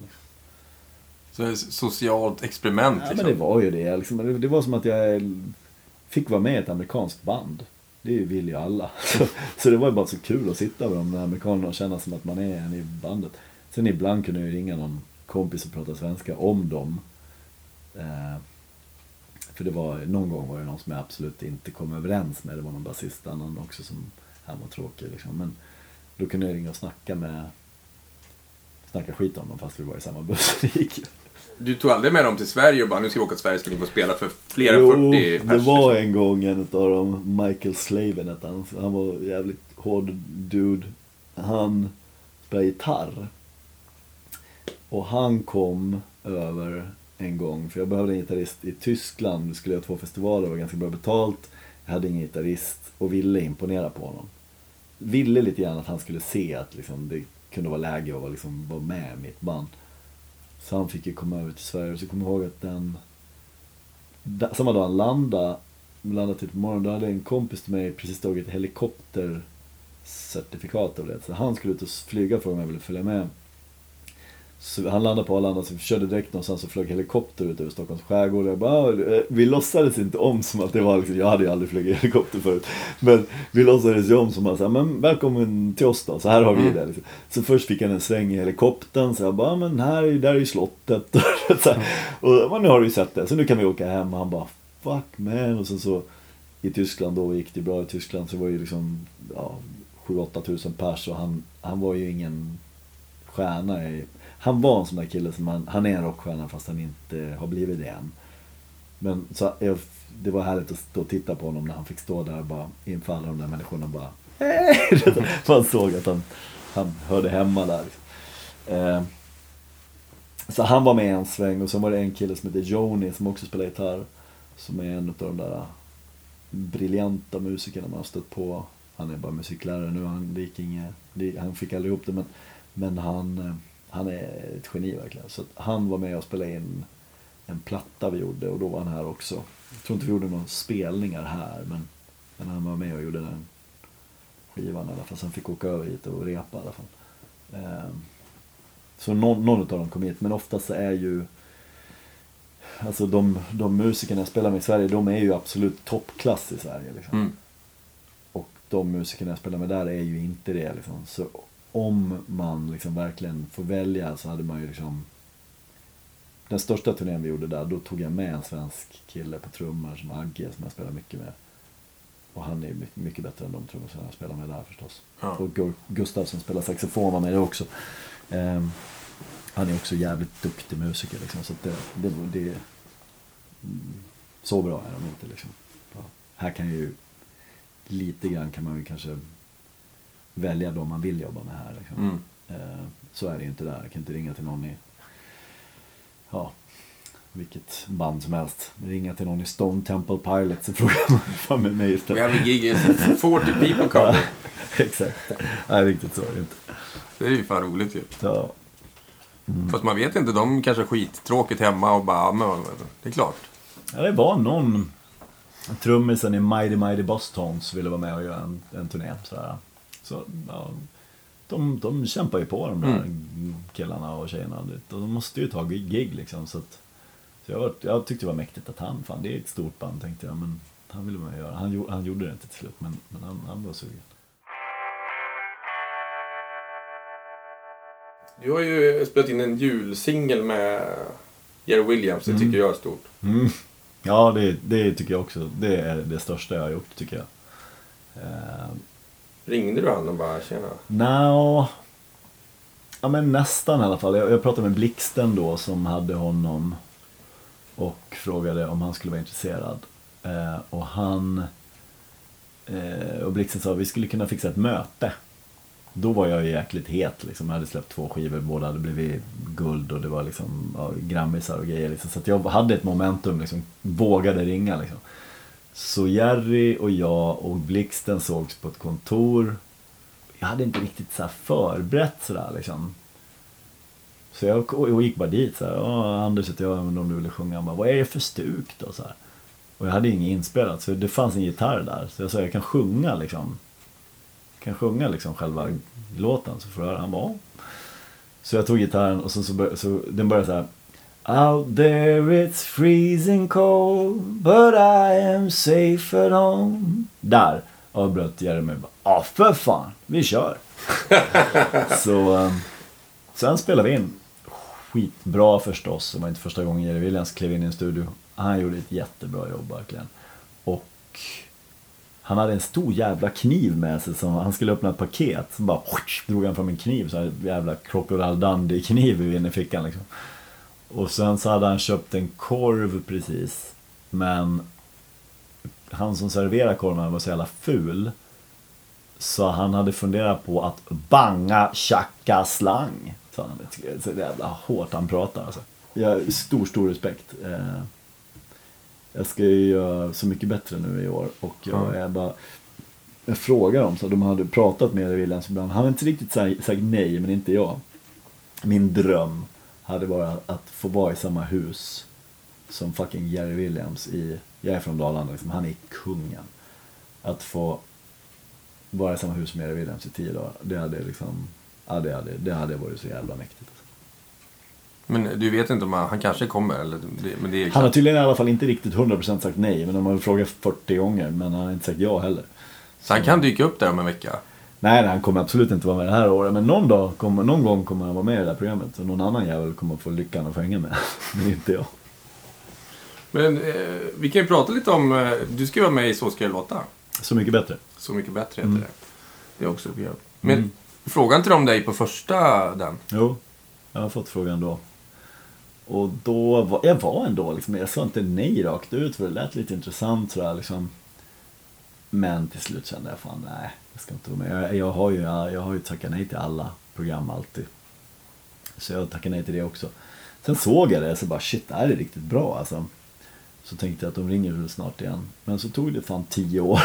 Så ett socialt experiment Ja, liksom. men det var ju det. Liksom. Det- var som att jag fick vara med i ett amerikanskt band. Det vill ju alla. <laughs> Så, så det var ju bara så kul att sitta med de amerikanerna och känna som att man är en i bandet. Sen ibland kunde jag ju ringa någon kompis och prata svenska om dem. Eh, för det var, någon gång var det någon som jag absolut inte kom överens med. Det var någon basist, annan också som, han var tråkig liksom. Men då kunde jag ringa och snacka med, snacka skit om dem fast vi var i samma buss. Det gick. Du tog aldrig med dem till Sverige och bara nu ska vi åka till Sverige ska ni få spela för fler än Jo, 40 det pers. var liksom. en gång en av dem, Michael Slaven hette han. Han var jävligt hård dude. Han spelade gitarr. Och han kom över en gång, för jag behövde en gitarrist i Tyskland. Vi skulle göra två festivaler, det var ganska bra betalt. Jag hade ingen gitarrist och ville imponera på honom. Ville lite grann att han skulle se att liksom, det kunde vara läge att vara, liksom, vara med i mitt band. Så han fick ju komma över till Sverige. och Så kommer jag ihåg att den samma dag han landade, landade typ på morgonen, då hade en kompis till mig precis tagit helikoptercertifikat av det. Så han skulle ut och flyga för om jag ville följa med. Så han landade på Arlanda, så vi körde direkt någonstans och flög helikopter ut över Stockholms skärgård. Jag bara, "Ah, eh, vi låtsades inte om som att det var liksom, jag hade ju aldrig flugit helikopter förut. Men vi låtsades ju om som att, men välkommen till oss då, så här har vi Mm. det. Liksom. Så först fick han en sväng i helikoptern, så jag bara, "Ah, men här, är- där är ju slottet. <laughs> och men nu har du ju sett det, så nu kan vi åka hem. Och han bara, fuck man. Och sen så i Tyskland då gick det bra i Tyskland så var det ju liksom ja, 7-8 tusen pers och han, han var ju ingen stjärna. I, han var en sån där kille som han, han är en rockstjärna fast han inte har blivit det än. Men så jag, det var härligt att stå och titta på honom när han fick stå där bara inför alla de där människorna bara "Hej!" <laughs> Man såg att han, han hörde hemma där. Eh, så han var med en sväng och sen var det en kille som heter Joni som också spelar gitarr. Som är en av de där briljanta musikerna man har stött på. Han är bara musiklärare nu, han, det gick inget, han fick aldrig ihop det men, men han, eh, han är ett geni verkligen. Så han var med och spelade in en platta vi gjorde och då var han här också. Jag tror inte vi gjorde några spelningar här men, men han var med och gjorde den skivan i alla fall. Så han fick åka över hit och repa i alla fall. Ehm, så någon, någon av dem kom hit men oftast så är ju Alltså de, de musikerna jag spelar med i Sverige, de är ju absolut toppklass i Sverige. Liksom. Mm. Och de musikerna jag spelar med där är ju inte det. Liksom. Så om man liksom verkligen får välja så hade man ju liksom Den största turnén vi gjorde där, då tog jag med en svensk kille på trummor som Agge som jag spelar mycket med. Och han är mycket, bättre än de trummisarna jag spelar med där förstås. Ja. Och Gu- Gustav som spelar saxofon var med det också. Ehm, han är också jävligt duktig musiker liksom. Så det, det, det Så bra är de inte liksom. Här kan ju lite grann kan man ju kanske välja de man vill jobba med här. Liksom. Mm. Eh, så är det ju inte där. Jag kan inte ringa till någon i ja, vilket band som helst. Ringa till någon i Stone Temple Pilots och fråga om får med mig We istället. have a gig is 40 people coming. <laughs> Exakt. Nej, riktigt så är det inte. Det är ju fan roligt ju. Så, Fast man vet inte, de kanske har skittråkigt hemma och bara, ja, men det är klart. ja, det var någon trummisen i Mighty Mighty Boss Tones ville vara med och göra en, en turné. Sådär. Så, ja, de, de kämpar ju på de där killarna och tjejerna. De måste ju ta gig liksom. Så, att, så jag, var, jag tyckte det var mäktigt att han, fan det är ett stort band tänkte jag. Men han ville och göra. Han, han gjorde det inte till slut men, men han, han var sugen. Du har ju spelat in en julsingel med Jerry Williams, det tycker jag är stort. Mm. Ja, det, det tycker jag också. Det är det största jag har gjort tycker jag. Eh, Ringde du han och bara, tjena? No. ja men nästan i alla fall. Jag, jag pratade med Blixten då som hade honom och frågade om han skulle vara intresserad. Eh, och han eh, och Blixten sa att vi skulle kunna fixa ett möte. Då var jag ju jäkligt het liksom. Jag hade släppt två skivor, båda hade blivit guld och det var liksom ja, grammisar och grejer. Liksom. Så att jag hade ett momentum, liksom, vågade ringa liksom. Så Jerry och jag och Blixten sågs på ett kontor. Jag hade inte riktigt så här förberett sådär liksom. Så jag och gick bara dit så här. Anders heter jag, men om du ville sjunga. Han bara, vad är det för stuk då? Så här. Och jag hade inget inspelat, så det fanns en gitarr där. Så jag sa, jag kan sjunga liksom. Jag kan sjunga liksom själva låten så får du höra. Han bara, åh. Så jag tog gitarren och så, så, bör, så den började så här. Out there it's freezing cold But I am safe at home. Där avbröt Jeremy bara Ja för fan, vi kör. <laughs> Så um, Sen spelade vi in. Skitbra förstås, det var inte första gången Jerry Williams klev in i en studio. Han gjorde ett jättebra jobb verkligen. Och han hade en stor jävla kniv med sig som han skulle öppna ett paket. Så bara drog han fram en kniv, så här jävla Crocodile Dundee kniv i innerfickan liksom. Och sen så hade han köpt en korv precis. Men han som serverade korven var så jävla ful. Så han hade funderat på att banga tjacka slang. Så han jävla hårt han pratar alltså. Jag har stor, stor respekt. Eh, Jag ska ju göra Så mycket bättre nu i år. Och jag är bara... Jag frågar dem, så de hade pratat med Williams ibland. Han har inte riktigt sagt nej, men inte jag. Min dröm hade varit att få vara i samma hus som fucking Jerry Williams i, jag är från Dalarna liksom, han är kungen. Att få vara i samma hus som Jerry Williams i tio dagar, det hade liksom, ja det hade, det hade varit så jävla mäktigt. Men du vet inte om han, han kanske kommer, eller? Men det är Han har tydligen i alla fall inte riktigt 100% sagt nej, men de har frågat 40 gånger, men han har inte sagt ja heller. Så han kan dyka upp där om en vecka. Nej, han kommer absolut inte vara med det här året, men någon, dag kommer, någon gång kommer han vara med i det här programmet. Och någon annan jävel kommer få lyckan att få hänga med, <laughs> men inte jag. Men eh, vi kan ju prata lite om, eh, du ska vara med i Så ska jag låta. Så mycket bättre. Så mycket bättre Mm. heter det. Det är också kul. Men frågan inte de dig på första den? Jo, jag har fått frågan då. Och då var jag var ändå liksom, jag sa inte nej rakt ut för det lät lite intressant sådär liksom. Men till slut kände jag fan nej, jag ska inte vara med. Jag, jag, har ju, jag har ju tackat nej till alla program alltid. Så jag tackade nej till det också. Sen såg jag det så bara shit, det här är riktigt bra alltså. Så tänkte jag att de ringer väl snart igen. Men så tog det fan tio år.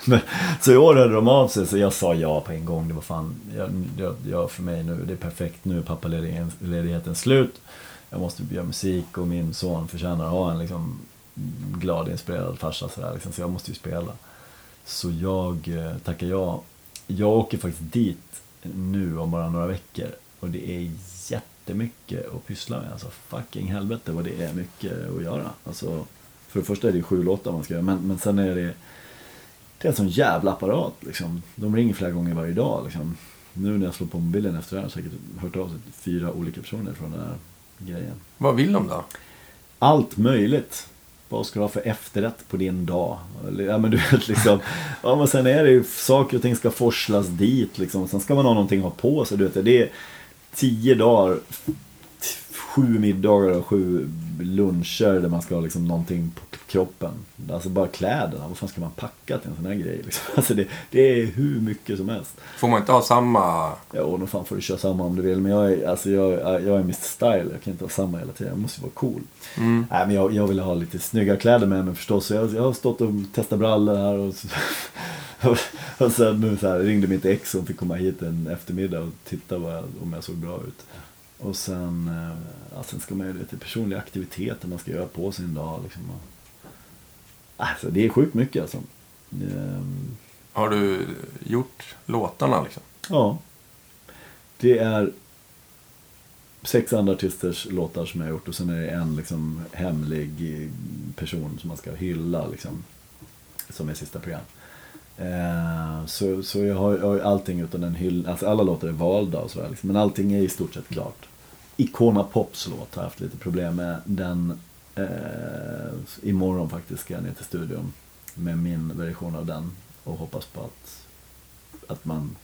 <laughs> Så i år hörde de av sig så jag sa ja på en gång. Det var fan, jag, jag, jag för mig nu, det är perfekt. Nu är pappaledigheten slut. Jag måste göra musik och min son förtjänar att ha en liksom glad, inspirerad farsa sådär liksom. Så jag måste ju spela. Så jag eh, tackar ja. Jag åker faktiskt dit nu om bara några veckor. Och det är jättemycket att pyssla med. Alltså fucking helvete vad det är mycket att göra. Alltså, för det första är det ju sju låtar man ska göra. Men, men sen är det det är en sån jävla apparat liksom. De ringer flera gånger varje dag liksom. Nu när jag slår på mobilen efter det här har jag säkert hört av sig till fyra olika personer från den här grejen. Vad vill de då? Allt möjligt. Vad ska du ha för efterrätt på din dag? Ja men du vet liksom. Ja men sen är det ju saker och ting ska forslas dit liksom. Sen ska man ha någonting att ha på sig. Du vet, det är tio dagar. Sju middagar och sju luncher där man ska ha liksom någonting på kroppen. Alltså bara kläderna, vad fan ska man packa till en sån här grej liksom? <laughs> Alltså det, det är hur mycket som helst. Får man inte ha samma... Ja, och fan får du köra samma om du vill. Men jag är, alltså jag, jag är Mr Style, jag kan inte ha samma hela tiden. Jag måste vara cool. Mm. Nej, men jag, jag vill ha lite snygga kläder med mig förstås. Så jag, jag har stått och testat brallor här och, <laughs> och, och sen nu så här, ringde mitt ex som fick komma hit en eftermiddag och titta vad, om jag såg bra ut. Och sen, eh, ja, sen ska man ju till personliga aktiviteter man ska göra på sin dag. Liksom. Och, alltså, det är sjukt mycket alltså. Ehm, Har du gjort låtarna liksom? Ja. Det är sex andra artisters låtar som jag har gjort och sen är det en liksom hemlig person som man ska hylla liksom. Som är sista program. Eh, så, så jag har, jag har allting utan en hyll, alltså alla låtar är valda och sådär liksom, men allting är i stort sett klart. Icona Pops låt har jag haft lite problem med. Den, eh, imorgon faktiskt ska jag ner till studion med min version av den och hoppas på att, att man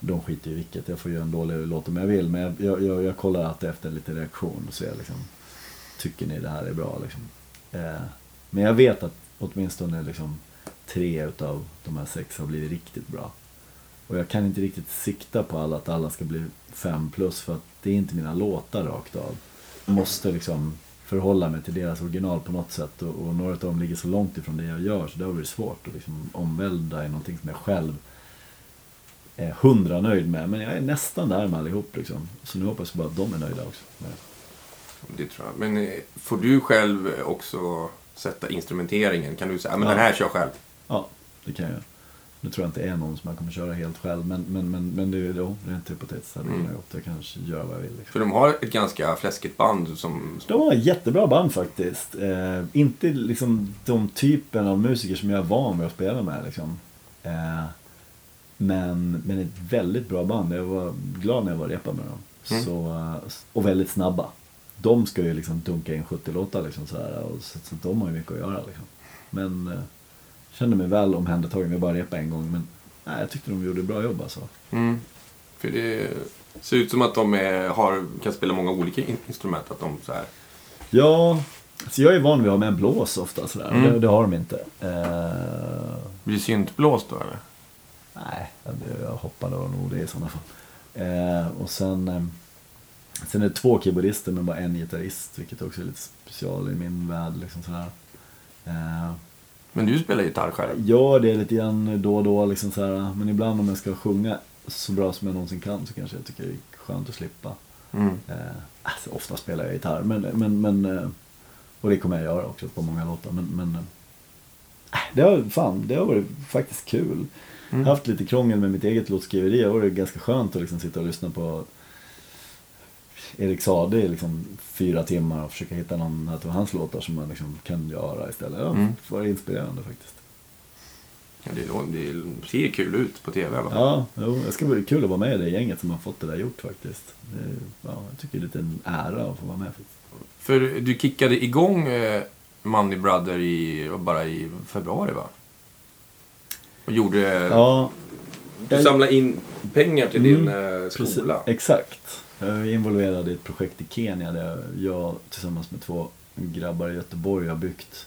de skiter i vilket. Jag får göra en dålig låt om jag vill. Men jag, jag, jag kollar alltid efter lite reaktion och ser liksom, tycker ni det här är bra liksom. Eh, men jag vet att åtminstone liksom tre utav de här sex har blivit riktigt bra. Och jag kan inte riktigt sikta på alla att alla ska bli fem plus för att det är inte mina låtar rakt av. Jag måste liksom förhålla mig till deras original på något sätt och, och några av dem ligger så långt ifrån det jag gör så det har varit svårt att liksom omvälda i någonting som jag själv är hundra nöjd med. Men jag är nästan där med allihop liksom. Så nu hoppas jag bara att de är nöjda också. Det tror jag. Men eh, får du själv också sätta instrumenteringen? Kan du säga, men Ja. den här kör jag själv? Ja, det kan jag göra. Nu tror jag inte det är någon som jag kommer köra helt själv. Men, men, men, men det är ju rent hypotetiskt hade Mm. Jag kanske gör vad jag vill. Liksom. För de har ett ganska fläskigt band som... De var jättebra band faktiskt. Eh, inte liksom de typen av musiker som jag är van vid att spela med. Liksom. Eh, men, men ett väldigt bra band. Jag var glad när jag var repade med dem. Mm. Så, och väldigt snabba. De ska ju liksom dunka in 70 låtar liksom så här, och så, så de har ju mycket att göra. Liksom. Men eh, kände mig väl omhändertagen. Vi bara repade en gång. Men nej, jag tyckte de gjorde bra jobb alltså. Mm. För det ser ut som att de är, har, kan spela många olika in- instrument. Att de så här... Ja, alltså jag är van vid att ha med blås ofta sådär. Mm. Det, det har de inte. Eh, Blir syntblåst då eller? Nej, det- jag hoppade nog det i sådana fall. Eh, och sen, eh, sen är det två keyboardister men bara en gitarrist, vilket också är lite special i min värld. Liksom sådär. Eh, Men du spelar gitarr själv? gör det lite grann då och då, liksom sådär. men ibland om jag ska sjunga så bra som jag någonsin kan så kanske jag tycker det är skönt att slippa. Mm. Eh, alltså, ofta spelar jag gitarr, men, men, men, eh, och det kommer jag göra också på många låtar. Men, men eh, det, har, fan, det har varit faktiskt kul. Jag har haft lite krångel med mitt eget låtskriveri. Det har varit ganska skönt att liksom sitta och lyssna på Erik Saade i liksom fyra timmar och försöka hitta någon av hans låtar som man liksom kan göra istället. Ja, Mm. Det var inspirerande faktiskt. Ja, det, det ser kul ut på tv i alla fall. Ja, jo, det ska bli kul att vara med i det gänget som har fått det där gjort faktiskt. Det, ja, jag tycker det är lite en ära att få vara med. Faktiskt. För du kickade igång eh, Money Brother i, bara i februari va? Och gjorde... Ja, Du samlade in pengar till din Mm, eh, Precis, skola. exakt. Jag är involverad i ett projekt i Kenya där jag tillsammans med två grabbar i Göteborg har byggt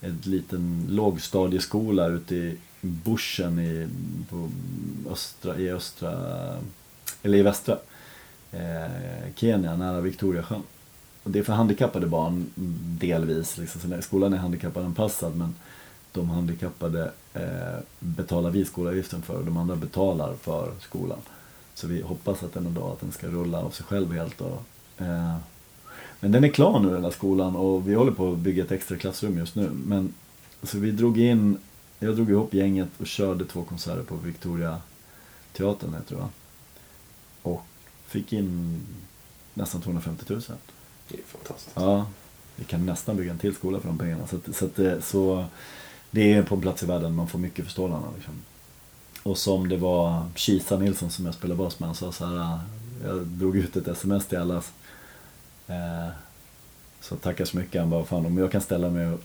en liten lågstadieskola ute i bushen i, på östra, i östra, eller i västra eh, Kenya nära Victoriasjön. Och det är för handikappade barn delvis, liksom, så skolan är handikappanpassad men de handikappade eh, betalar vi skolavgiften för och de andra betalar för skolan. Så vi hoppas att den en dag att den ska rulla av sig själv helt. Och, eh, men den är klar nu den här skolan och vi håller på att bygga ett extra klassrum just nu. Men så vi drog in, jag drog ihop gänget och körde två konserter på Victoria teatern heter det va? Och fick in nästan 250 000. Det är fantastiskt. Ja, vi kan nästan bygga en till skola för de pengarna. Så, att, så, att, det- så det är på en plats i världen man får mycket för stålarna. Liksom. Och som det var Kisa Nilsson som jag spelade bas med, han sa så här, jag drog ut ett sms till alla. Eh, så tackar så mycket, han bara, fan om jag kan ställa mig och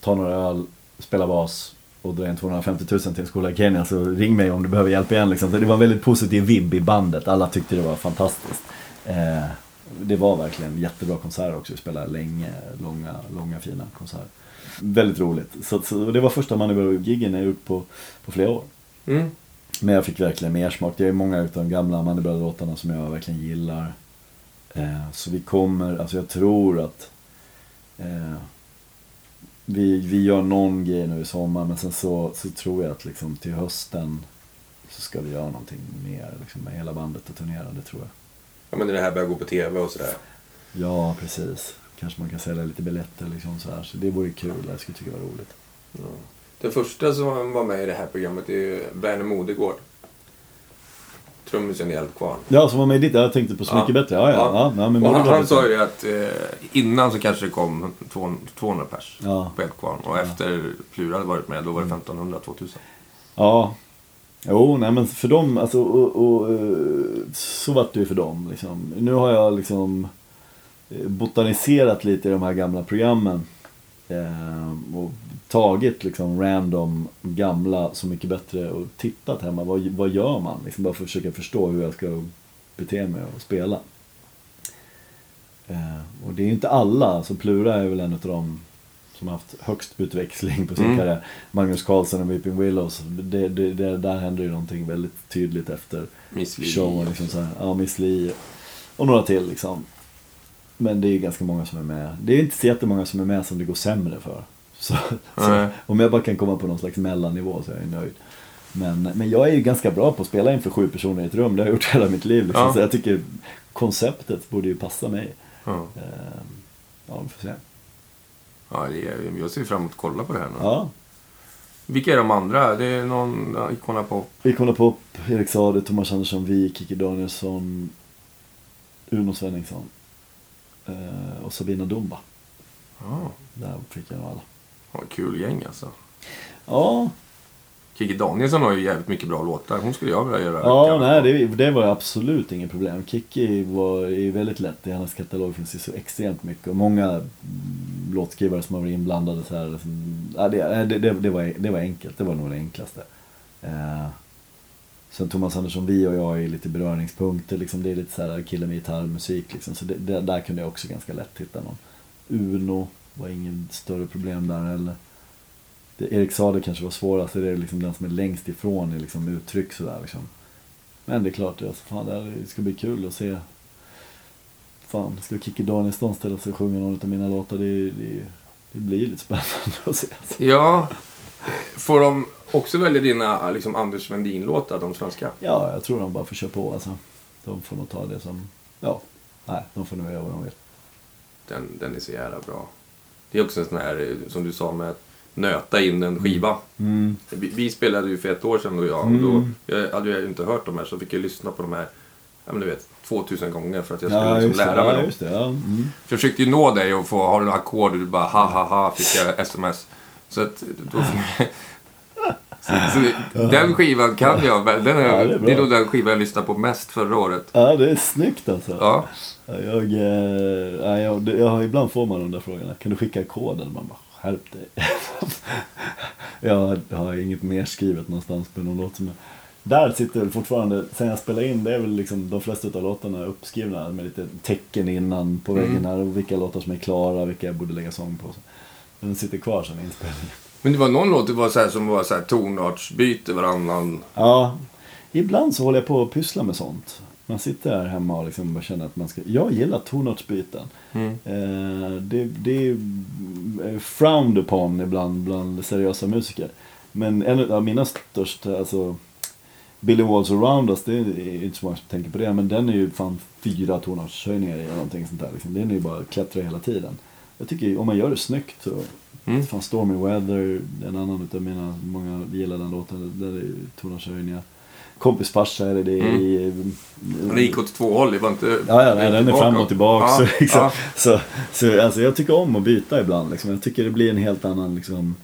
ta några öl, spela bas och dra in 250 000 till en skola i Kenya så ring mig om du behöver hjälp igen. Liksom. Så det var en väldigt positiv vibb i bandet, alla tyckte det var fantastiskt. Eh, det var verkligen jättebra konserter också, vi spelade länge, långa, långa fina konserter. väldigt roligt. Så, så det var första Moneyball-giggen jag gjort på, på flera år. Mm. Men jag fick verkligen mer smak. Det är många av de gamla Moneyball-låtarna som jag verkligen gillar. Eh, så vi kommer, alltså jag tror att eh, vi, vi gör någon grej nu i sommar men sen så, så tror jag att liksom till hösten så ska vi göra någonting mer liksom, med hela bandet och turnera, det tror jag. Ja, men det här börjar gå på tv och sådär. Ja, precis. Kanske man kan sälja lite biljetter liksom så här. Så det vore kul, jag skulle tycka det var roligt. Ja. Den första som var med i det här programmet är ju Berner Modegård. Trummisen i Eldkvarn. Ja, som var med i ditt, jag tänkte på Så Ja. mycket bättre. Ja, ja. ja. ja, men och han, han sa ju att eh, innan så kanske det kom 200 200 pers Ja. på Eldkvarn. Och efter Plura hade varit med, då var det 1500-2000. Ja. Jo, nej men för dem, alltså, och, och, eh, så vart det ju för dem. Liksom. Nu har jag liksom eh, botaniserat lite i de här gamla programmen. Eh, och tagit liksom random gamla Så mycket bättre och tittat hemma. Vad, vad gör man? Liksom bara för att försöka förstå hur jag ska bete mig och spela. Eh, och det är ju inte alla, alltså Plura är väl en av dem som har haft högst utväxling på sin Mm. karriär. Magnus Carlsen och Weeping Willows. Det, det, det, där händer ju någonting väldigt tydligt efter Miss showen. Liksom så här, ja, Miss Li och några till liksom. Men det är ganska många som är med. Det är inte så jättemånga som är med som det går sämre för. Så, så om jag bara kan komma på någon slags mellannivå så är jag nöjd. Men, men jag är ju ganska bra på att spela inför sju personer i ett rum. Det har jag gjort hela mitt liv. Liksom. Ja. Så jag tycker konceptet borde ju passa mig. Ja. Eh, Ja, vi får se. Ja, är, jag ser fram emot att kolla på det här nu. Ja, Vilka är de andra? Det är någon Icona Pop. Icona Pop, Erik Saade, Thomas Andersson Wijk, Kikki Danielsson, Uno Svenningsson eh, och Sabina Dumba. Ja, Där fick jag alla. Ja, kul gäng alltså. Ja, Kikki Danielsson har ju jävligt mycket bra låtar. Hon skulle jag vilja göra. ja nej, det, det var absolut inget problem. Kikki var är väldigt lätt. I hennes katalog finns det så extremt mycket. Och många låtskrivare som har varit inblandade så här. Liksom, ja, det, det, det, var, det var enkelt. Det var nog det enklaste. Eh, sen Thomas Andersson, vi och jag är lite beröringspunkter. Liksom, det är lite så här kille med gitarrmusik. Liksom, så det, där kunde jag också ganska lätt hitta någon. Uno var ingen större problem där heller. Det, Erik Saade kanske var svårast, det är liksom den som är längst ifrån i liksom uttryck sådär liksom. Men det är klart, alltså, fan, det ska bli kul att se. Fan, ska Kikki Danielsson ställa sig och sjunga någon av mina låtar? Det, det, det blir lite spännande att se. Alltså. Ja. Får de också välja dina liksom, Anders Wendin-låtar, de svenska? Ja, jag tror de bara får köra på alltså. De får nog ta det som, ja, nej, de får nog göra vad de vill. Den, den är så jävla bra. Det är också en sån här, eh, som du sa, med att nöta in en skiva. Mm. Vi, vi spelade ju för ett år sedan och jag, och Mm. då jag hade jag ju inte hört de här så fick jag lyssna på de här, ja men du vet, 2000 gånger för att jag skulle Ja, liksom lära mig Ja, dem. det. Ja. Mm. Jag försökte ju nå dig och få, har du några ackord? Och du bara ha ha ha fick jag sms. Så att då... så, så den skivan kan jag, den är, Ja, det är det, är nog den skivan jag lyssnade på mest förra året. ja, det är snyggt alltså. Ja, Jag, eh, ja, jag, jag, ibland får man de där frågorna. Kan du skicka koden? Man bara, skärp dig. <laughs> jag, har inget mer skrivet någonstans på någon låt som jag... Där sitter väl fortfarande, sen jag spelade in, det är väl liksom de flesta av låtarna är uppskrivna med lite tecken innan på väggen här. Och vilka låtar som är klara, vilka jag borde lägga sång på. Den sitter kvar sen inspelningen. men det var någon låt det var så här, som var så här tonartsbyte varannan. Ja, ibland så håller jag på att pyssla med sånt. Man sitter här hemma och liksom bara känner att man ska... Jag gillar tonartsbyten. Mm. Eh, det, det är frowned upon ibland bland seriösa musiker. Men en av mina största, alltså Billy Walls Around Us, det är inte så många som tänker på det, men den är ju fan fyra tonartshöjningar i eller någonting sånt där. Liksom. Den är ju bara att klättra hela tiden. Jag tycker om man gör det snyggt så, Mm. fan Stormy Weather, en annan utav mina, många gillar den låten, där är tonartshöjningar. Kompis farsa är det, det är Mm. i... Den gick åt två håll, det var inte... Ja, ja nej, den är fram och tillbaka. Ja, så, <laughs> liksom, ja. så, så alltså, jag tycker om att byta ibland. Liksom. Jag tycker det blir en helt annan, liksom,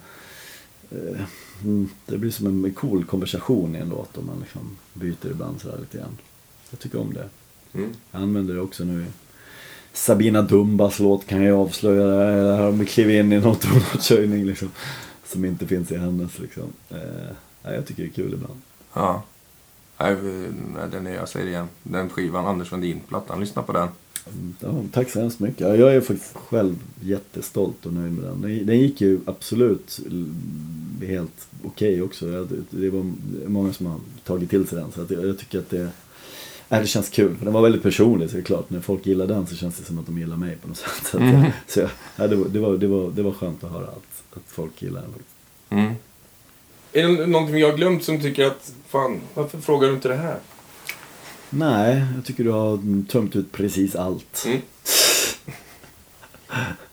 eh, mm, det blir som en cool konversation i en låt om man liksom byter ibland sådär lite grann. Jag tycker om det. Mm. Jag använder det också nu i Sabina Dumbas låt kan jag avslöja. Det här om vi kliver in i någon tonartshöjning liksom. Som inte finns i hennes liksom. Eh, jag tycker det är kul ibland. Ja. Nej, den är, jag säger det igen. Den skivan, Anders Wendin-plattan, lyssna på den. Ja, tack så hemskt mycket. Ja, Jag är faktiskt själv jättestolt och nöjd med den. Den- gick ju absolut helt okej också. Jag- Det var många som har tagit till sig den. Så jag, tycker att det, äh, det känns kul. För den var väldigt personlig så det är klart. När folk gillar den så känns det som att de gillar mig på något <laughs> sätt. Så, att, så ja, det, var, det, var, det, var, det var skönt att höra att, att folk gillar den. Mm. Är det någonting jag har glömt som tycker att, fan, varför frågar du inte det här? Nej, jag tycker du har tömt ut precis allt. Mm.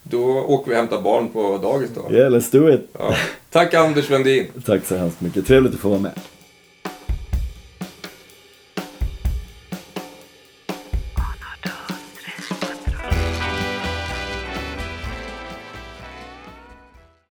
Då åker vi och hämtar barn på dagis då. Yeah, let's do it. Ja. Tack Anders Wendin. Tack så hemskt mycket. Trevligt att få vara med.